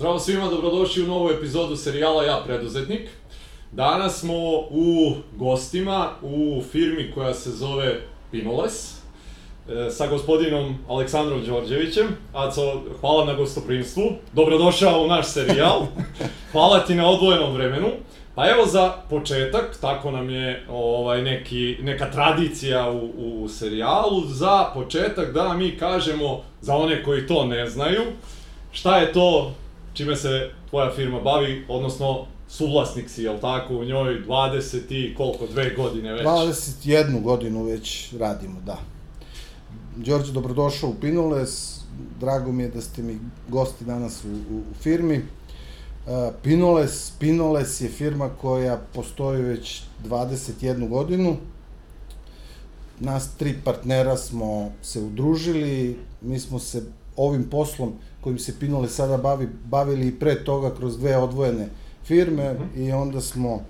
Zdravo svima, dobrodošli u novu epizodu serijala Ja preduzetnik. Danas smo u gostima u firmi koja se zove Pinoles e, sa gospodinom Aleksandrom Đorđevićem. Aco, hvala na gostoprimstvu. Dobrodošao u naš serijal. Hvala ti na odvojenom vremenu. Pa evo za početak, tako nam je ovaj neki, neka tradicija u, u serijalu, za početak da mi kažemo, za one koji to ne znaju, šta je to čime se tvoja firma bavi, odnosno suvlasnik si, jel tako, u njoj 20 i koliko, dve godine već? 21 godinu već radimo, da. Đorđe, dobrodošao u Pinoles, drago mi je da ste mi gosti danas u, u, u firmi. Uh, Pinoles, Pinoles je firma koja postoji već 21 godinu. Nas tri partnera smo se udružili, mi smo se ovim poslom kojim se Pinoles sada bavi, bavili i pre toga kroz dve odvojene firme mm -hmm. i onda smo uh,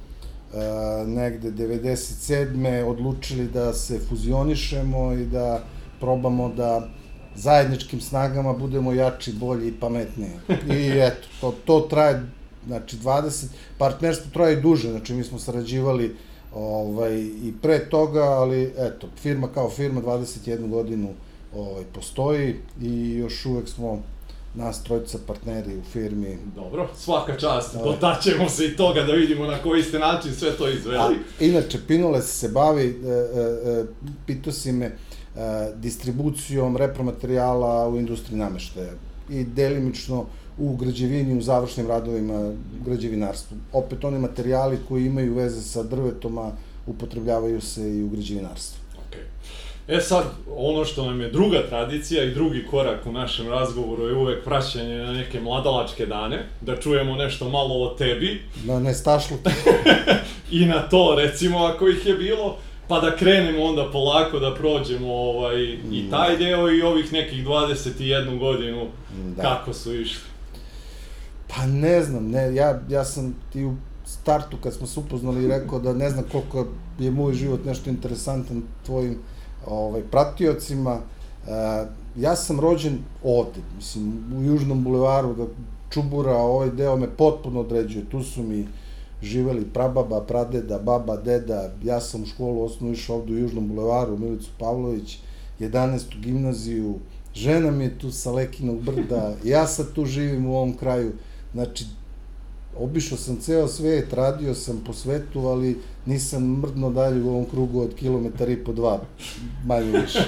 negde 97. odlučili da se fuzionišemo i da probamo da zajedničkim snagama budemo jači, bolji i pametniji. I eto, to, to traje, znači 20, partnerstvo traje i duže, znači mi smo sarađivali ovaj, i pre toga, ali eto, firma kao firma 21 godinu ovaj, postoji i još uvek smo nas trojica partneri u firmi. Dobro, svaka čast, ovaj. dotaćemo se i toga da vidimo na koji ste način sve to izveli. A, inače, Pinoles se bavi, e, e, e pitao si me, E, distribucijom repromaterijala u industriji nameštaja i delimično u građevini, u završnim radovima građevinarstvu. Opet oni materijali koji imaju veze sa drvetom, a upotrebljavaju se i u građevinarstvu. E sad, ono što nam je druga tradicija i drugi korak u našem razgovoru je uvek vraćanje na neke mladalačke dane, da čujemo nešto malo o tebi. Na nestašlu. I na to, recimo, ako ih je bilo pa da krenemo onda polako da prođemo ovaj, i mm. taj deo i ovih nekih 21 godinu da. kako su išli. Pa ne znam, ne, ja, ja sam ti u startu kad smo se upoznali rekao da ne znam koliko je moj život nešto interesantan tvojim ovaj, pratiocima. E, ja sam rođen ovde, mislim, u Južnom bulevaru, da Čubura, ovaj deo me potpuno određuje. Tu su mi živeli prababa, pradeda, baba, deda, ja sam u školu osnovno išao ovde u Južnom bulevaru, Milicu Pavlović, 11. gimnaziju, žena mi je tu sa Lekinog brda, ja sad tu živim u ovom kraju, znači, obišao sam ceo svet, radio sam po svetu, ali nisam mrdno dalje u ovom krugu od kilometar i po dva, manje više.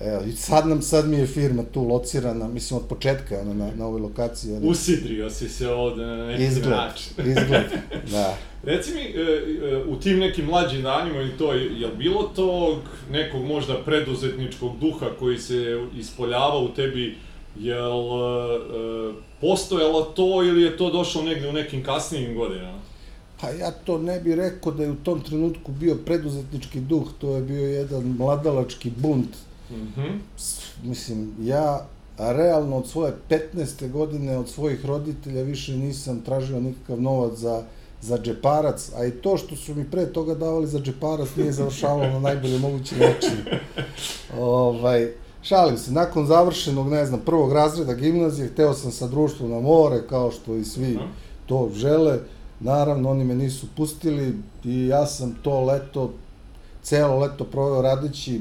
Evo, i sad nam, sad mi je firma tu locirana, mislim od početka ona na, na ovoj lokaciji. Ali... Usidrio si se ovde na neki izgled, način. izgled, da. Reci mi, e, e, u tim nekim mlađim danima i to, je li bilo tog nekog možda preduzetničkog duha koji se ispoljava u tebi, jel e, postojalo to ili je to došlo negde u nekim kasnijim godinama? Pa ja to ne bih rekao da je u tom trenutku bio preduzetnički duh, to je bio jedan mladalački bunt Mm -hmm. Mislim, ja realno od svoje 15. godine, od svojih roditelja više nisam tražio nikakav novac za, za džeparac, a i to što su mi pre toga davali za džeparac nije završavalo na najbolje mogući način. ovaj, šalim se, nakon završenog, ne znam, prvog razreda gimnazije, hteo sam sa društvom na more, kao što i svi to žele. Naravno, oni me nisu pustili i ja sam to leto, celo leto proveo radeći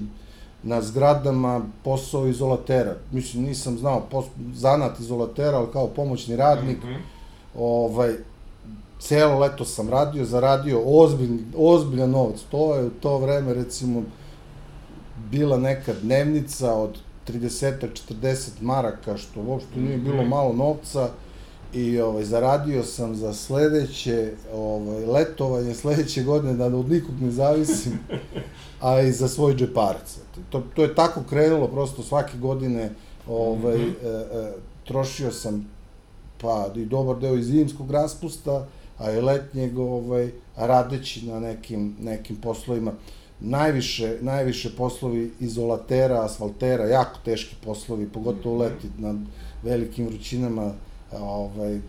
na zgradama posao izolatera. Mislim, nisam znao pos, zanat izolatera, ali kao pomoćni radnik. Mm -hmm. ovaj, celo leto sam radio, zaradio ozbilj, ozbiljan novac. To je u to vreme, recimo, bila neka dnevnica od 30-40 maraka, što uopšte nije bilo mhm. malo novca i ovaj, zaradio sam za sledeće ovaj, letovanje, sledeće godine, da od nikog ne zavisim, a i za svoj džeparac. To, to je tako krenulo, prosto svake godine ovaj, mm -hmm. e, e, trošio sam pa i dobar deo iz zimskog raspusta, a i letnjeg ovaj, radeći na nekim, nekim poslovima. Najviše, najviše poslovi izolatera, asfaltera, jako teški poslovi, pogotovo mhm. leti na velikim vrućinama, ovaj,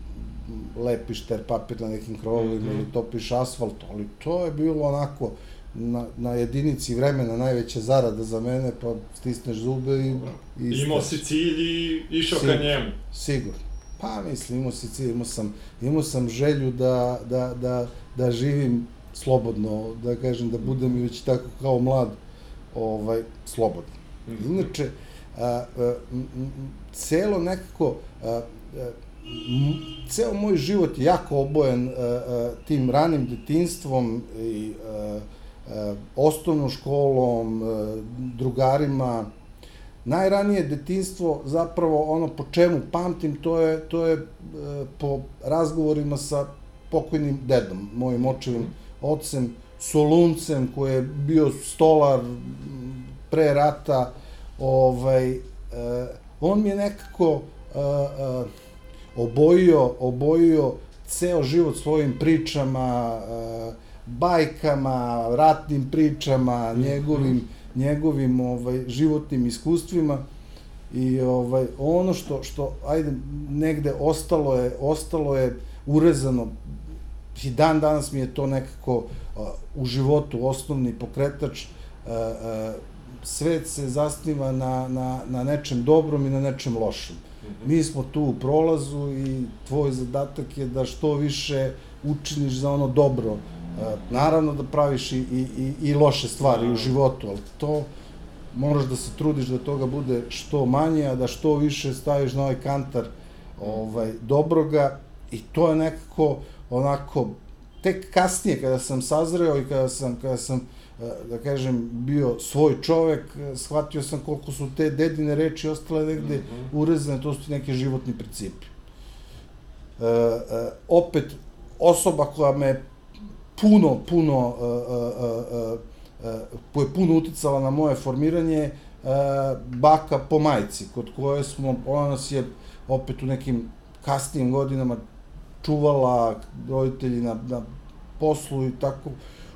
lepiš ter papir na nekim krovovima mm -hmm. ili topiš asfalt, ali to je bilo onako na, na jedinici vremena najveća zarada za mene, pa stisneš zube i... i Imao si cilj i išao ka njemu. Sigurno. Pa mislim, imao si cilj, imao sam, imao sam želju da, da, da, da živim slobodno, da kažem, da budem i već tako kao mlad, ovaj, slobodno. Mhm. Inače, a, a, celo nekako, a, a, ceo moj život je jako obojen a, a, tim ranim detinstvom i a, a, osnovnom školom, a, drugarima, najranije detinstvo zapravo ono po čemu pamtim to je to je e, po razgovorima sa pokojnim dedom, mojim očevim mm. Ocem Soluncem koji je bio stolar pre rata, ovaj e, on mi je nekako e, e, obojio, obojio ceo život svojim pričama, e, bajkama, ratnim pričama, njegovim njegovim ovaj životnim iskustvima. I ovaj ono što što ajde negde ostalo je ostalo je urezano i dan danas mi je to nekako uh, u životu osnovni pokretač uh, uh, svet se zasniva na, na, na nečem dobrom i na nečem lošem. Mm -hmm. Mi smo tu u prolazu i tvoj zadatak je da što više učiniš za ono dobro naravno da praviš i, i, i loše stvari u životu, ali to moraš da se trudiš da toga bude što manje, a da što više staviš na ovaj kantar ovaj, dobroga i to je nekako onako tek kasnije kada sam sazreo i kada sam, kada sam e, da kažem, bio svoj čovek, shvatio sam koliko su te dedine reči ostale negde mm -hmm. urezane, to su neki životni principi. E, e, opet, osoba koja me puno, puno, uh, uh, uh, je puno uticala na moje formiranje, baka po majci, kod koje smo, ona nas je opet u nekim kasnijim godinama čuvala, roditelji na, na poslu i tako,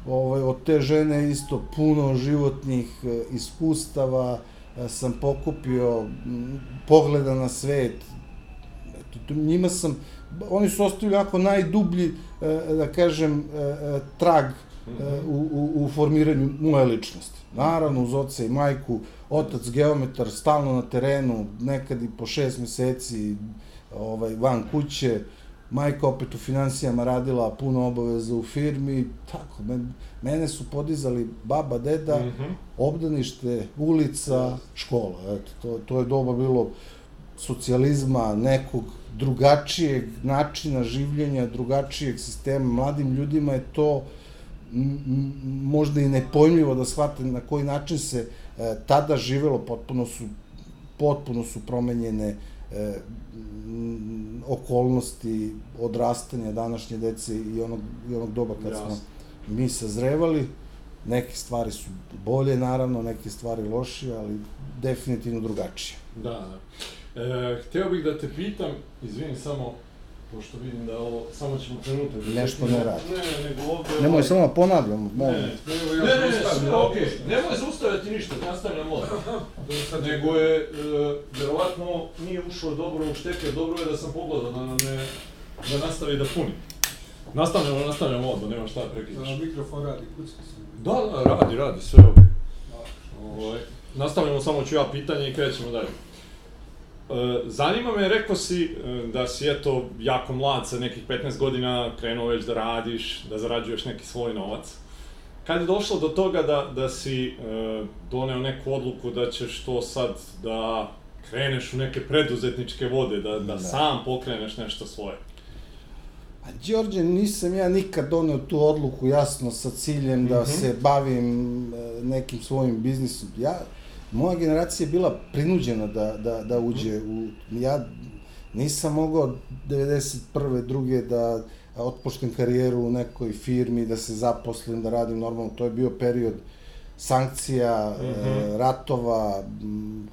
ovaj, od te žene isto puno životnih uh, iskustava uh, sam pokupio, pogleda na svet, Eto, njima sam, oni su ostavili onako najdublji, e, da kažem, e, e, trag u, u, u formiranju moje ličnosti. Naravno, uz oca i majku, otac geometar, stalno na terenu, nekad i po šest meseci ovaj, van kuće, majka opet u financijama radila puno obaveza u firmi, tako, men, mene su podizali baba, deda, mm -hmm. obdanište, ulica, škola, eto, to, to je doba bilo socijalizma, nekog drugačijeg načina življenja, drugačijeg sistema, mladim ljudima je to možda i nepojmljivo da shvate na koji način se e, tada živelo, potpuno su potpuno su promenjene e, okolnosti odrastanja današnje dece i onog, i onog doba kad Jasne. smo mi sazrevali. Neke stvari su bolje, naravno, neke stvari lošije, ali definitivno drugačije. Da, da. E, hteo bih da te pitam, izvini samo, pošto vidim da ovo, samo ćemo trenutak. Da Nešto ne radi. Ne, ne, nego ovde... Nemoj samo da ponavljam, molim. Ne, ne, ne, ne, sve okej, okay. nemoj zaustavljati ništa, nastavljam odmah. nego je, e, verovatno, nije ušao dobro u šteke, dobro je da sam pogledao da ne, da nastavi da puni. Nastavljamo, nastavljamo odmah, nema šta da prekidaš. Da, mikrofon radi, kucka se. Da, da, radi, radi, sve. Okay. Ovo, ovaj, nastavljamo, samo ću ja pitanje i krećemo dalje. E, zanima me, rekao si e, da si eto jako mlad sa nekih 15 godina krenuo već da radiš, da zarađuješ neki svoj novac. Kad je došlo do toga da, da si e, doneo neku odluku da ćeš to sad da kreneš u neke preduzetničke vode, da, da, da. sam pokreneš nešto svoje? A Đorđe, nisam ja nikad doneo tu odluku jasno sa ciljem da mm -hmm. se bavim nekim svojim biznisom. Ja, moja generacija je bila prinuđena da, da, da uđe u... Ja nisam mogao 91. druge da otpoštem karijeru u nekoj firmi, da se zaposlim, da radim normalno. To je bio period sankcija, mm -hmm. ratova,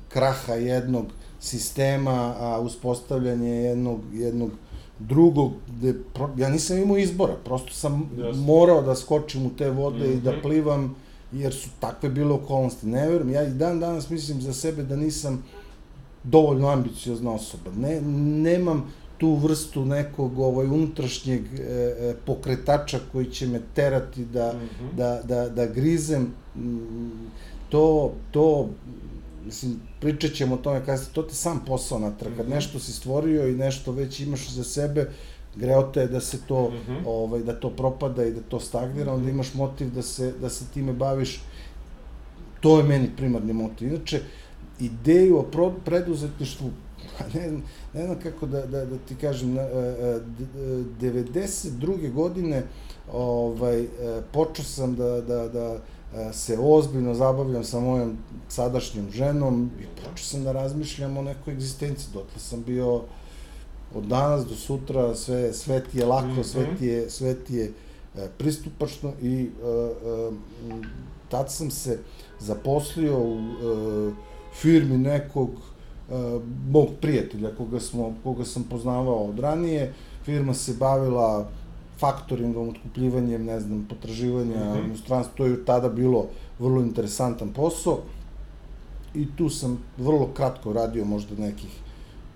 kraha jednog sistema, a uspostavljanje jednog, jednog drugog, gde ja nisam imao izbora, prosto sam yes. morao da skočim u te vode mm -hmm. i da mhm. plivam jer su takve bile okolnosti. Ne verujem, ja i dan danas mislim za sebe da nisam dovoljno ambiciozna osoba. Ne, nemam tu vrstu nekog ovaj unutrašnjeg e, e pokretača koji će me terati da, mm -hmm. da, da, da grizem. Mm, to, to mislim, pričat ćemo o tome kada to ti sam posao natrag, kad mhm. nešto si stvorio i nešto već imaš za sebe, greota je da se to, mm -hmm. ovaj, da to propada i da to stagnira, onda imaš motiv da se, da se time baviš, to je meni primarni motiv. Inače, ideju o preduzetništvu, ne, ne znam kako da, da, da ti kažem, 92. godine ovaj, počeo sam da, da, da se ozbiljno zabavljam sa mojom sadašnjom ženom i počeo sam da razmišljam o nekoj egzistenciji. Dotle sam bio od danas do sutra sve, sve ti je lako, mm -hmm. sve ti je, sve ti je e, pristupačno i e, e, tad sam se zaposlio u e, firmi nekog e, mog prijatelja koga, smo, koga sam poznavao od ranije. Firma se bavila faktoringom, otkupljivanjem, ne znam, potraživanja mm -hmm. u stranstvu, to je tada bilo vrlo interesantan posao i tu sam vrlo kratko radio, možda nekih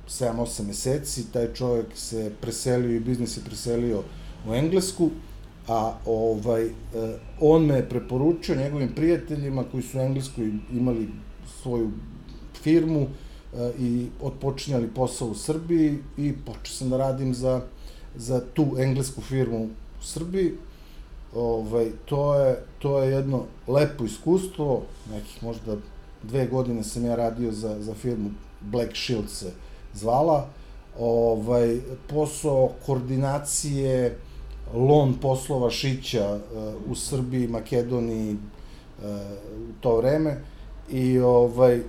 7-8 meseci, taj čovjek se preselio i biznis je preselio u Englesku, a ovaj, eh, on me je preporučio njegovim prijateljima koji su u Engleskoj imali svoju firmu eh, i odpočinjali posao u Srbiji i počeo sam da radim za, za tu englesku firmu u Srbiji. Ovaj, to, je, to je jedno lepo iskustvo, nekih možda dve godine sam ja radio za, za firmu Black Shield se zvala, ovaj, posao koordinacije lon poslova šića uh, u Srbiji, Makedoniji uh, u to vreme i ovaj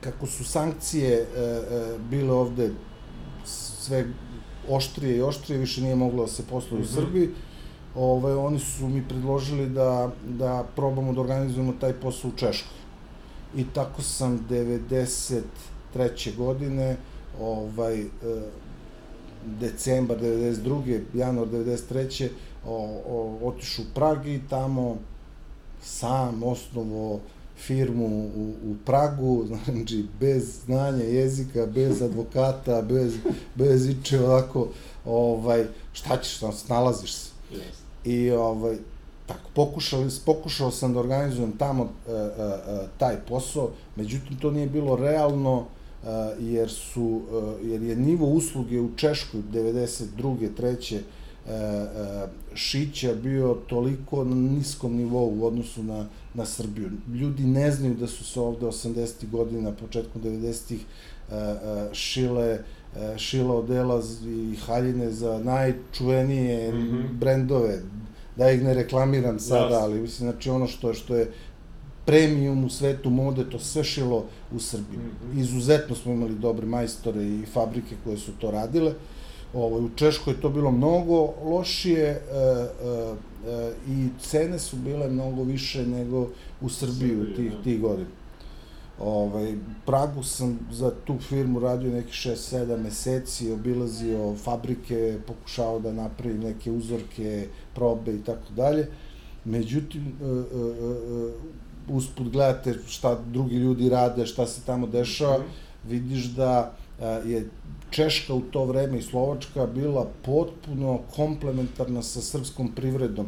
kako su sankcije uh, bile ovde sve oštrije i oštrije, više nije moglo da se posluje mm -hmm. u mhm. Srbiji, ovaj, oni su mi predložili da, da probamo da organizujemo taj posao u Češkoj. I tako sam 90 treće godine, ovaj, e, decembar 92. januar 93. O, o, otišu u Prag i tamo sam osnovo firmu u, u Pragu, znači bez znanja jezika, bez advokata, bez, bez iče ovako, ovaj, šta ćeš, tam snalaziš se. Yes. I ovaj, tako, pokušao, pokušao sam da organizujem tamo e, e, e, taj posao, međutim to nije bilo realno, jer su jer je nivo usluge u Češkoj 92. 3. šića bio toliko na niskom nivou u odnosu na, na Srbiju. Ljudi ne znaju da su se ovde 80. godina, početkom 90. šile šila odela i haljine za najčuvenije mm -hmm. brendove, da ih ne reklamiram sada, yes. ali mislim, znači ono što, što je premium u svetu mode, to sve šilo u Srbiji. Mm -hmm. Izuzetno smo imali dobre majstore i fabrike koje su to radile. Ovo, u Češkoj je to bilo mnogo lošije e, e, e, i cene su bile mnogo više nego u Srbiji u tih, da. tih godina. Ovaj, Pragu sam za tu firmu radio nekih 6-7 meseci, obilazio fabrike, pokušao da napravim neke uzorke, probe i tako dalje. Međutim, e, e, e, usput gledate šta drugi ljudi rade, šta se tamo dešava, mm -hmm. vidiš da je Češka u to vreme i Slovačka bila potpuno komplementarna sa srpskom privredom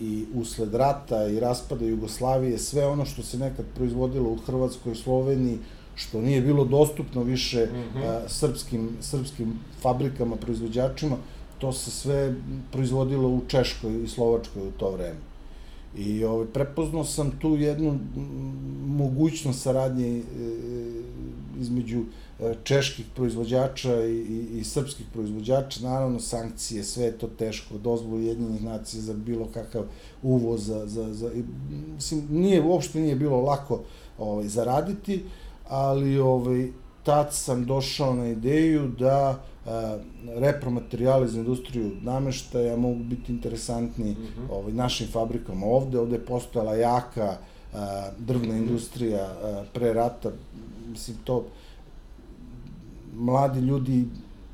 i usled rata i raspada Jugoslavije, sve ono što se nekad proizvodilo u Hrvatskoj i Sloveniji, što nije bilo dostupno više mm -hmm. srpskim, srpskim fabrikama, proizvođačima, to se sve proizvodilo u Češkoj i Slovačkoj u to vreme. I ovaj, prepoznao sam tu jednu mogućnost saradnje e, između e, čeških proizvođača i, i, i srpskih proizvođača, naravno sankcije, sve je to teško, dozvolu jedinjenih nacija za bilo kakav uvoz, za, za, za, i, mislim, nije, uopšte nije bilo lako ovaj, zaraditi, ali ovaj, tad sam došao na ideju da repromaterijali za industriju nameštaja mogu biti interesantni mm -hmm. ovaj, našim fabrikama ovde. Ovde je postojala jaka a, drvna mhm. industrija a, pre rata. Mislim, to mladi ljudi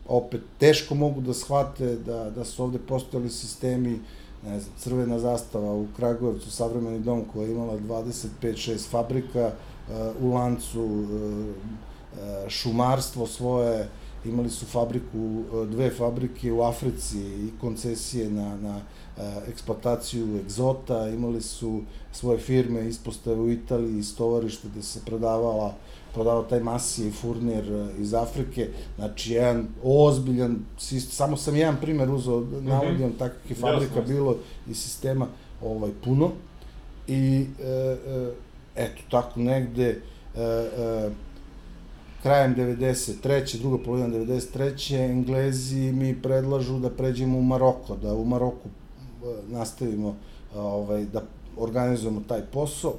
opet teško mogu da shvate da, da su ovde postojali sistemi ne znam, crvena zastava u Kragujevcu, savremeni dom koja je imala 25-6 fabrika uh, u lancu, uh, šumarstvo svoje, imali su fabriku, dve fabrike u Africi i koncesije na, na eksploataciju egzota, imali su svoje firme, ispostave u Italiji, istovarište gde se prodavala prodavao taj Masije i Furnir e, iz Afrike, znači jedan ozbiljan samo sam jedan primer uzao, mm -hmm. navodim takvih fabrika Jasno. bilo i sistema ovaj, puno i e, e, eto, tako negde e, e, krajem 93. druga polovina 93. Englezi mi predlažu da pređemo u Maroko, da u Maroku e, nastavimo ovaj, da organizujemo taj posao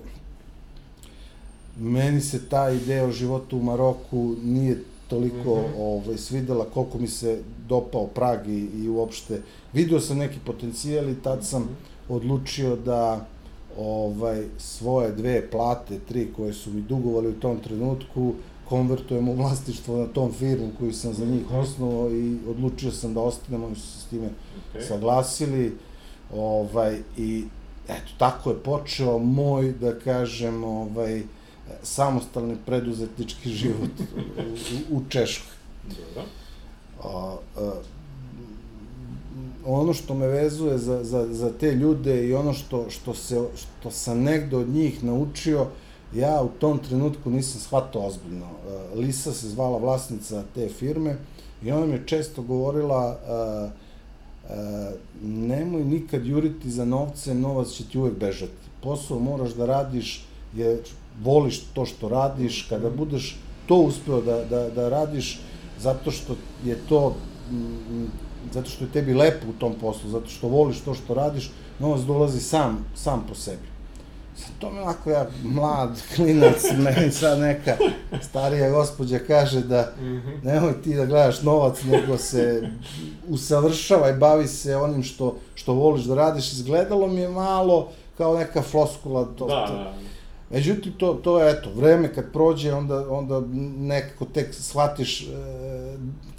meni se ta ideja o životu u Maroku nije toliko mm -hmm. ovaj, svidela koliko mi se dopao Prag i, i uopšte video sam neki potencijal i tad sam mm -hmm. odlučio da ovaj svoje dve plate, tri koje su mi dugovali u tom trenutku, konvertujem u vlasništvo na tom firmu koju sam za njih osnovao i odlučio sam da ostanem, oni su se s time okay. saglasili. Ovaj, I eto, tako je počeo moj, da kažem, ovaj, samostalni preduzetnički život u, u Češkoj. Dobro. A, a, ono što me vezuje za, za, za te ljude i ono što, što, se, što sam negde od njih naučio, ja u tom trenutku nisam shvatao ozbiljno. Lisa se zvala vlasnica te firme i ona mi je često govorila a, a, nemoj nikad juriti za novce, novac će ti uvek bežati. Posao moraš da radiš jer voliš to što radiš, kada budeš to uspeo da, da, da radiš zato što je to zato što je tebi lepo u tom poslu, zato što voliš to što radiš, novac dolazi sam, sam po sebi. To mi onako ja, mlad, klinac, meni sad neka starija gospođa kaže da mhm. nemoj ti da gledaš novac, nego se usavršava i bavi se onim što, što voliš da radiš. Izgledalo mi je malo kao neka floskula. To, da, da. Međutim, to, to je, eto, vreme kad prođe, onda, onda nekako tek shvatiš e,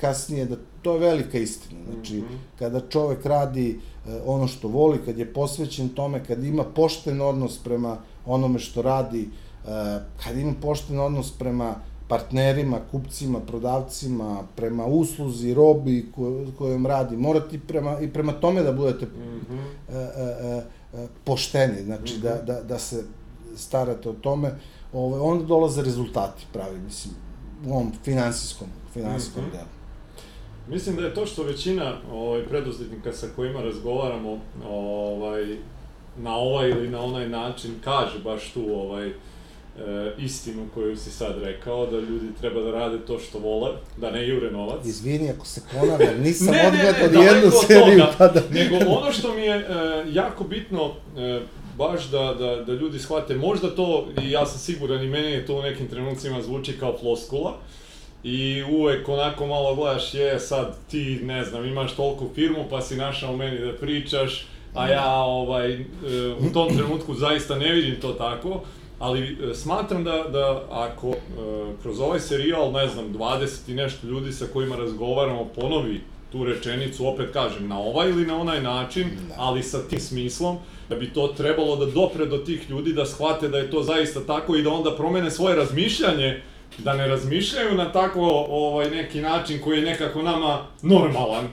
kasnije da to je velika istina. Znači, mm -hmm. kada čovek radi ono što voli, kad je posvećen tome, kad ima pošten odnos prema onome što radi, e, kad ima pošten odnos prema partnerima, kupcima, prodavcima, prema usluzi, robi ko, kojom radi, morate prema, i prema tome da budete mm -hmm. e, e, e, pošteni, znači mm -hmm. da, mhm. da, da se starate o tome, ovaj, onda dolaze rezultati pravi, mislim, u ovom finansijskom, finansijskom mm -hmm. delu. Mislim da je to što većina ovaj, preduzetnika sa kojima razgovaramo ovaj, na ovaj ili na onaj način kaže baš tu ovaj, e, istinu koju si sad rekao, da ljudi treba da rade to što vole, da ne jure novac. Izvini ako se ponavljam, nisam odgledao jednu seriju pa da... Nego ono što mi je e, jako bitno, e, baš da, da, da ljudi shvate, možda to, i ja sam siguran i meni je to u nekim trenucima zvuči kao floskula, i uvek onako malo gledaš, je sad ti, ne znam, imaš toliko firmu pa si našao meni da pričaš, a ja ovaj, e, u tom trenutku zaista ne vidim to tako, ali e, smatram da, da ako e, kroz ovaj serijal, ne znam, 20 i nešto ljudi sa kojima razgovaramo ponovi tu rečenicu, opet kažem, na ovaj ili na onaj način, da. ali sa tim smislom, da bi to trebalo da dopre do tih ljudi, da shvate da je to zaista tako i da onda promene svoje razmišljanje, da ne razmišljaju na tako ovaj, neki način koji je nekako nama normalan.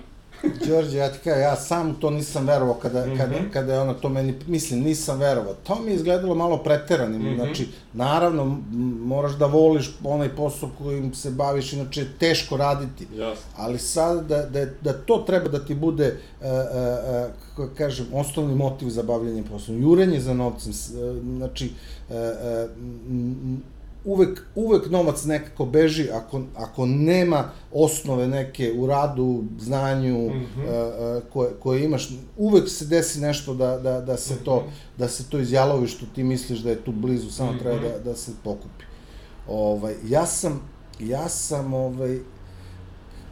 Đorđe, ja ti kažem, ja sam to nisam verovao kada, mm -hmm. kada, kada je ono to meni, mislim, nisam verovao. To mi je izgledalo malo preteranim, mm -hmm. znači, naravno, moraš da voliš onaj posao kojim se baviš, inače teško raditi. Yes. Ali sad, da, da, da to treba da ti bude, uh, uh, kako kažem, osnovni motiv za bavljanje poslom. Jurenje za novcem, znači, uh, uh, uvek, uvek novac nekako beži ako, ako nema osnove neke u radu, znanju mm -hmm. uh, koje, koje imaš, uvek se desi nešto da, da, da se to, mm -hmm. da se to izjalovi što ti misliš da je tu blizu, samo mm -hmm. treba da, da se pokupi. Ovaj, ja sam, ja sam, ovaj,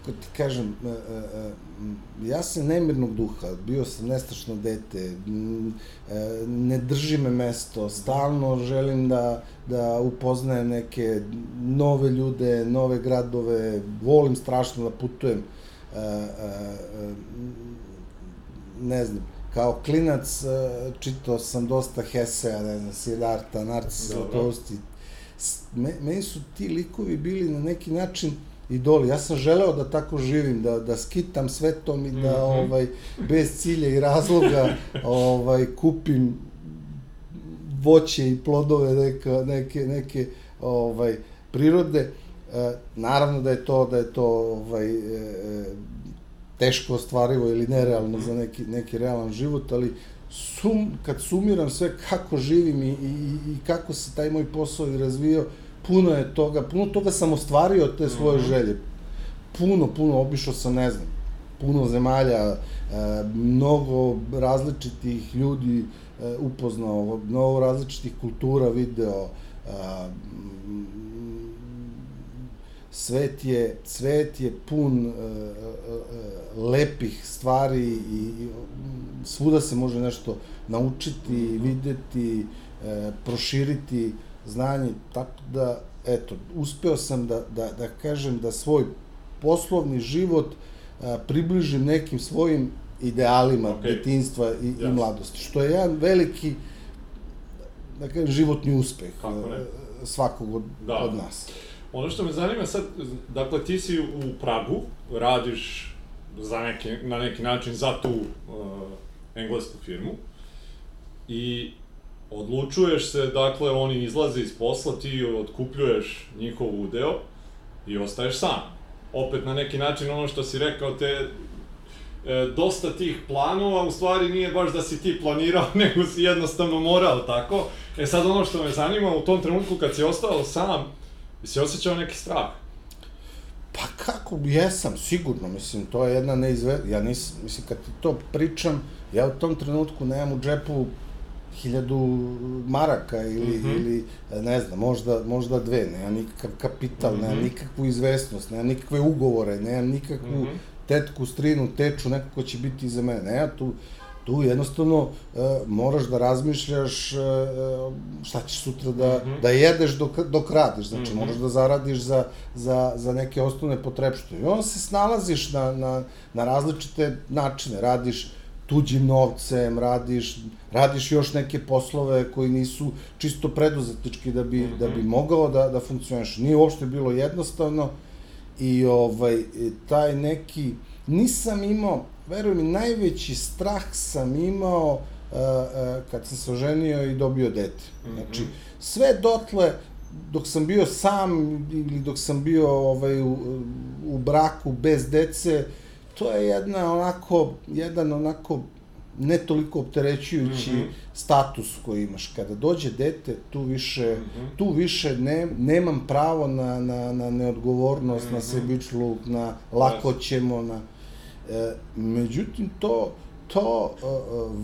kako ti kažem, uh, uh, ja sam nemirnog duha, bio sam nestašno dete, ne drži me mesto, stalno želim da, da upoznajem neke nove ljude, nove gradove, volim strašno da putujem, ne znam, kao klinac čitao sam dosta Hesea, ne znam, Siddhartha, Narcisa, Tosti, meni su ti likovi bili na neki način idoli. Ja sam želeo da tako živim, da, da skitam svetom i da mm -hmm. ovaj, bez cilja i razloga ovaj, kupim voće i plodove neka, neke, neke ovaj, prirode. E, naravno da je to da je to ovaj e, e teško ostvarivo ili nerealno za neki neki realan život, ali sum, kad sumiram sve kako živim i, i, i kako se taj moj posao i razvio, puno je toga, puno toga sam ostvario te svoje mm -hmm. želje. Puno, puno, obišao sam, ne znam, puno zemalja, e, mnogo različitih ljudi e, upoznao, mnogo različitih kultura video, e, svet je, svet je pun lepih stvari i, svuda se može nešto naučiti, mhm. videti, proširiti znanje, tako da, eto, uspeo sam da, da, da kažem da svoj poslovni život uh, približim nekim svojim idealima okay. detinstva i, yes. i mladosti, što je jedan veliki da kažem, životni uspeh svakog od, da. od nas. Ono što me zanima sad, dakle ti si u Pragu, radiš za neki, na neki način za tu uh, englesku firmu i odlučuješ se, dakle oni izlaze iz posla, ti otkupljuješ njihov udeo i ostaješ sam. Opet na neki način ono što si rekao, te e, dosta tih planova u stvari nije baš da si ti planirao, nego si jednostavno morao tako. E sad ono što me zanima, u tom trenutku kad si ostao sam, si osjećao neki strah? Pa kako, jesam, sigurno, mislim, to je jedna neizve... Ja nisam, mislim, kad ti to pričam, ja u tom trenutku nemam u džepu hiljadu maraka ili, mm -hmm. ili ne znam, možda, možda dve, nemam nikakav kapital, mm -hmm. nemam mhm. nikakvu izvesnost, nemam nikakve ugovore, nemam nikakvu mm -hmm. tetku, strinu, teču, neko ko će biti iza mene. Ne, ja tu tu jednostavno e, moraš da razmišljaš e, šta ćeš sutra da, mm -hmm. da jedeš dok, dok radiš, znači mm -hmm. moraš da zaradiš za, za, za neke osnovne potrebštine. I onda se snalaziš na, na, na različite načine, radiš tuđim novcem, radiš, radiš još neke poslove koji nisu čisto preduzetnički da bi, mm -hmm. da bi mogao da, da funkcioniš. Nije uopšte bilo jednostavno i ovaj, taj neki, nisam imao, veruj mi, najveći strah sam imao uh, uh, kad sam se oženio i dobio dete. Mm -hmm. Znači, sve dotle, dok sam bio sam ili dok sam bio ovaj, u, u braku bez dece, to je jedna onako, jedan onako ne toliko opterećujući mm -hmm. status koji imaš. Kada dođe dete, tu više, mm -hmm. tu više ne, nemam pravo na, na, na neodgovornost, mm -hmm. na mhm. sebičluk, na lako ćemo, na E, međutim, to, to e, e,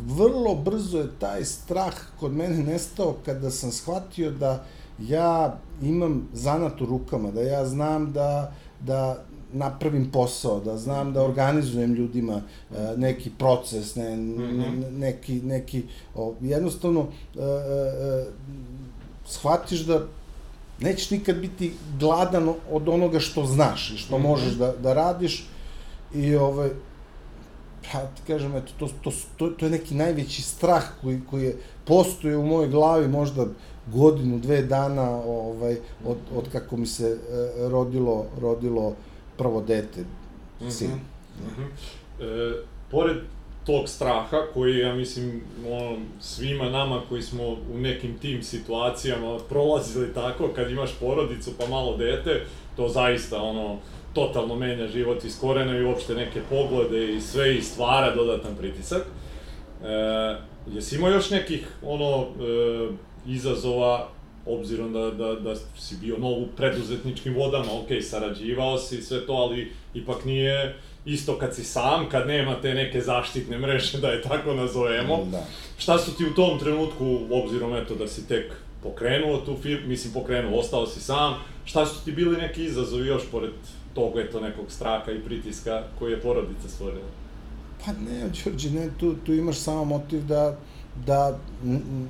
vrlo brzo je taj strah kod mene nestao kada sam shvatio da ja imam zanat u rukama, da ja znam da, da napravim posao, da znam da organizujem ljudima e, neki proces, ne, ne, neki, neki, o, jednostavno e, e, shvatiš da nećeš nikad biti gladan od onoga što znaš i što mm -hmm. možeš da, da radiš, I ovaj, pa ti kažem, eto, to, to, to, to je neki najveći strah koji, koji je postoje u mojoj glavi možda godinu, dve dana ovaj, od, od kako mi se eh, rodilo, rodilo prvo dete, sin. Mm -hmm. Mm -hmm. E, pored tog straha koji ja mislim ono, svima nama koji smo u nekim tim situacijama prolazili tako kad imaš porodicu pa malo dete to zaista ono totalno menja život iz korena i uopšte neke poglede i sve i stvara dodatan pritisak. E, jesi imao još nekih ono e, izazova obzirom da, da, da si bio nov u preduzetničkim vodama, ok, sarađivao si sve to, ali ipak nije isto kad si sam, kad nema te neke zaštitne mreže, da je tako nazovemo. Da. Šta su ti u tom trenutku, obzirom eto da si tek pokrenuo tu firmu, mislim pokrenuo, ostao si sam, šta su ti bili neki izazovi još pored tog eto nekog straha i pritiska koji je porodica stvorila? Pa ne, Đorđe, ne, tu, tu imaš samo motiv da, da,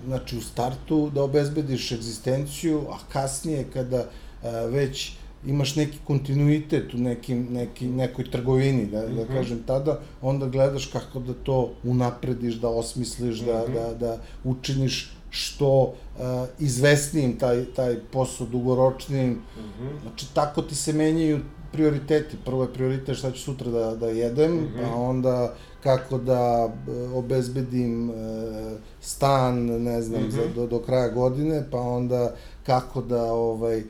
znači u startu da obezbediš egzistenciju, a kasnije kada a, već imaš neki kontinuitet u nekim, neki, nekoj trgovini, da, mm -hmm. da mhm. kažem tada, onda gledaš kako da to unaprediš, da osmisliš, mm -hmm. da, mhm. da, da učiniš što uh, izvesnijim taj, taj posao, dugoročnijim. Mm -hmm. Znači, tako ti se menjaju prioriteti. Prvo je prioritet šta ću sutra da, da jedem, mm -hmm. pa onda kako da e, obezbedim e, stan, ne znam, mm -hmm. za, do, do kraja godine, pa onda kako da ovaj, e,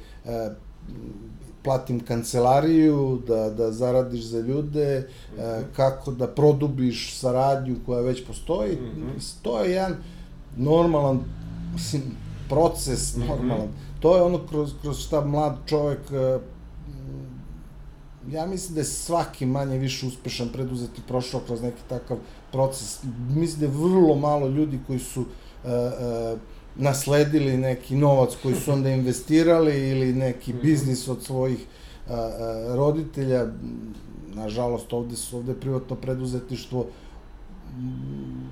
platim kancelariju, da, da zaradiš za ljude, mm -hmm. kako da produbiš saradnju koja već postoji. Mm -hmm. To je jedan normalan, mislim, proces mhm. normalan. Mm -hmm. To je ono kroz, kroz šta mlad čovek ja mislim da je svaki manje više uspešan preduzetnik prošao kroz neki takav proces. Mislim da je vrlo malo ljudi koji su uh, uh, nasledili neki novac koji su onda investirali ili neki mhm. biznis od svojih uh, roditelja. Nažalost, ovde su ovde privatno preduzetništvo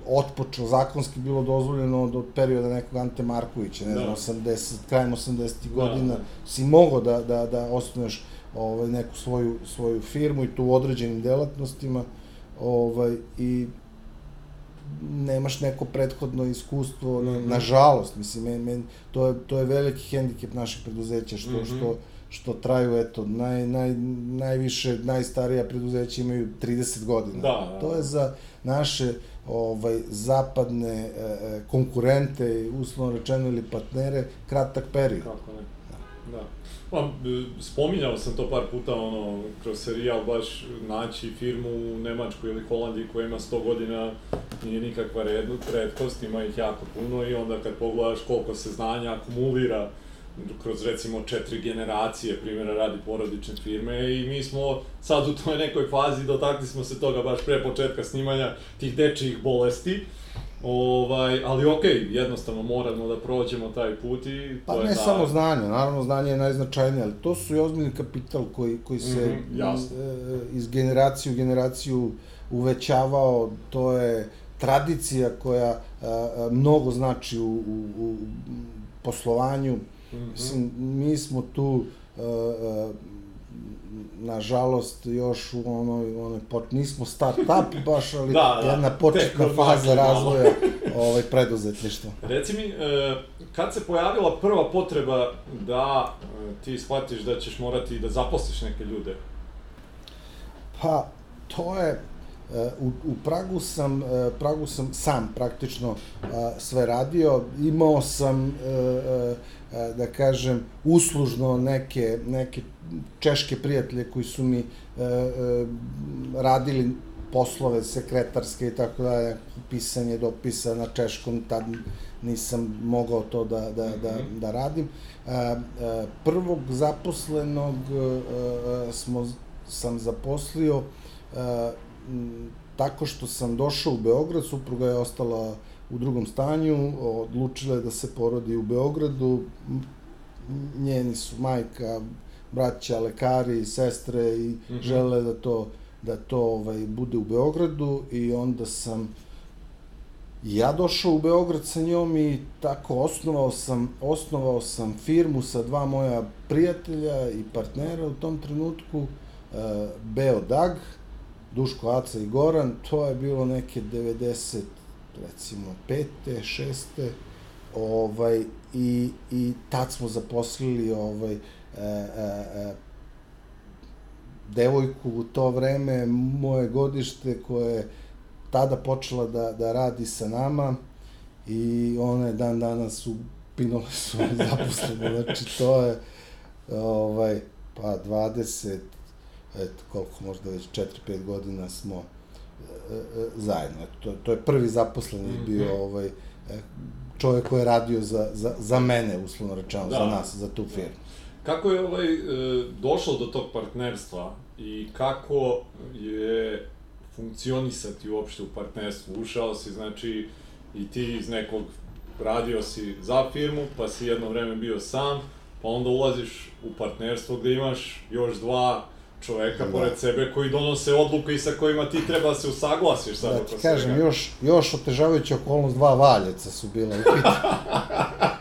otpočeo, zakonski bilo dozvoljeno od, od perioda nekog Ante Markovića, ne da. znam, 80, krajem 80. Da, godina, da. si mogao da, da, da osnuješ ovaj, neku svoju, svoju firmu i tu u određenim delatnostima ovaj, i nemaš neko prethodno iskustvo, mm -hmm. nažalost, mislim, men, men, to, je, to je veliki hendikep naših preduzeća, što, mm -hmm. što, što traju, eto, naj, naj, najviše, najstarija preduzeća imaju 30 godina. Da, da. To je za naše ovaj, zapadne e, e konkurente, uslovno rečeno, ili partnere, kratak period. Kako ne. Da. Pa, e, spominjao sam to par puta, ono, kroz serijal baš naći firmu u Nemačkoj ili Holandiji koja ima 100 godina, nije nikakva redkost, ima ih jako puno i onda kad pogledaš koliko se znanja akumulira kroz recimo četiri generacije, primjera radi porodične firme i mi smo sad u toj nekoj fazi dotakli smo se toga baš pre početka snimanja tih dečijih bolesti Ovaj, ali okej, okay, jednostavno moramo da prođemo taj put i pa to ne je samo znanje, naravno znanje je najznačajnije, ali to su i ozbiljni kapital koji, koji se mm -hmm, iz, iz generacije u generaciju uvećavao, to je tradicija koja a, mnogo znači u, u, u poslovanju. Mm -hmm. Mislim, mi smo tu a, a, nažalost još u onoj, onoj pot, nismo start-up baš, ali da, da, jedna početna faza razvoja ovaj, preduzetništva. Reci mi, e, kad se pojavila prva potreba da e, ti shvatiš da ćeš morati da zaposliš neke ljude? Pa, to je, e, u, u Pragu sam, Pragu sam sam praktično sve radio, imao sam, da kažem, uslužno neke, neke češke prijatelje koji su mi e, e, radili poslove sekretarske i tako da pisanje dopisa na češkom, tad nisam mogao to da, da, da, mhm. da radim. E, e, prvog zaposlenog e, smo, sam zaposlio e, tako što sam došao u Beograd, supruga je ostala u drugom stanju, odlučila je da se porodi u Beogradu, njeni su majka, braća, lekari, sestre i mm -hmm. žele da to da to ovaj bude u Beogradu i onda sam ja došao u Beograd sa njom i tako osnovao sam osnovao sam firmu sa dva moja prijatelja i partnera u tom trenutku uh, Beo Dag, Duško Aca i Goran, to je bilo neke 90 recimo 5. 6. ovaj i i tad smo zaposlili ovaj devojku u to vreme, moje godište, koje je tada počela da, da radi sa nama i ona je dan danas u Pinole su zaposlene, znači to je ovaj, pa 20, eto koliko možda već 4-5 godina smo e, e, zajedno. To, to je prvi zaposleni mm -hmm. bio ovaj, e, čovjek koji je radio za, za, za mene, uslovno rečeno, da. za nas, za tu firmu. Kako je ovaj, e, došlo do tog partnerstva i kako je funkcionisati uopšte u partnerstvu? Ušao si, znači, i ti iz nekog, radio si za firmu, pa si jedno vreme bio sam, pa onda ulaziš u partnerstvo gde imaš još dva čoveka da. pored sebe koji donose odluke i sa kojima ti treba da se usaglasiš sad da, ti kažem, svega. još, još otežavajuća okolnost dva valjeca su bila u pitanju.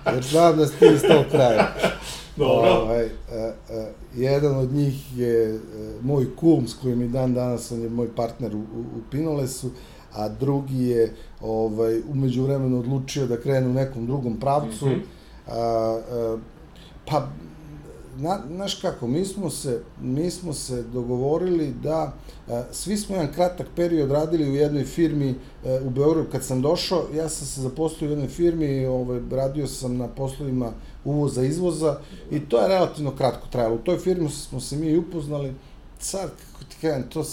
Jer znam da si ti iz tog kraja. Dobro. Ovaj, e, e, jedan od njih je e, moj kum s kojim i dan danas on je moj partner u, u, u Pinolesu, a drugi je ovaj, umeđu vremenu odlučio da krene u nekom drugom pravcu. Mm -hmm. a, a, pa na, znaš kako, mi smo se, mi smo se dogovorili da a, svi smo jedan kratak period radili u jednoj firmi a, u Beogradu. Kad sam došao, ja sam se zaposlio u jednoj firmi, ovaj, radio sam na poslovima uvoza, izvoza i to je relativno kratko trajalo. U toj firmi smo se mi upoznali, sad, kako ti kažem, to,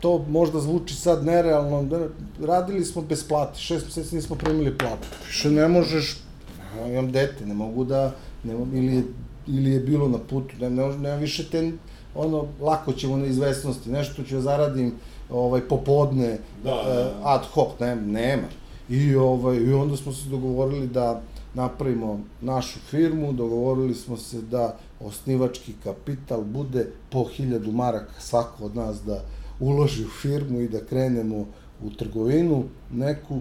to možda zvuči sad nerealno, da, radili smo bez plate, šest meseci nismo primili platu. Više ne možeš, imam dete, ne mogu da, ne, ili, je, ili je bilo na putu, ne, ne, nema više te, ono, lako ćemo na izvesnosti, nešto ću da zaradim ovaj, popodne, da, da, da. ad hoc, ne, nema. I, ovaj, I onda smo se dogovorili da napravimo našu firmu, dogovorili smo se da osnivački kapital bude po hiljadu maraka svako od nas da uloži u firmu i da krenemo u trgovinu neku.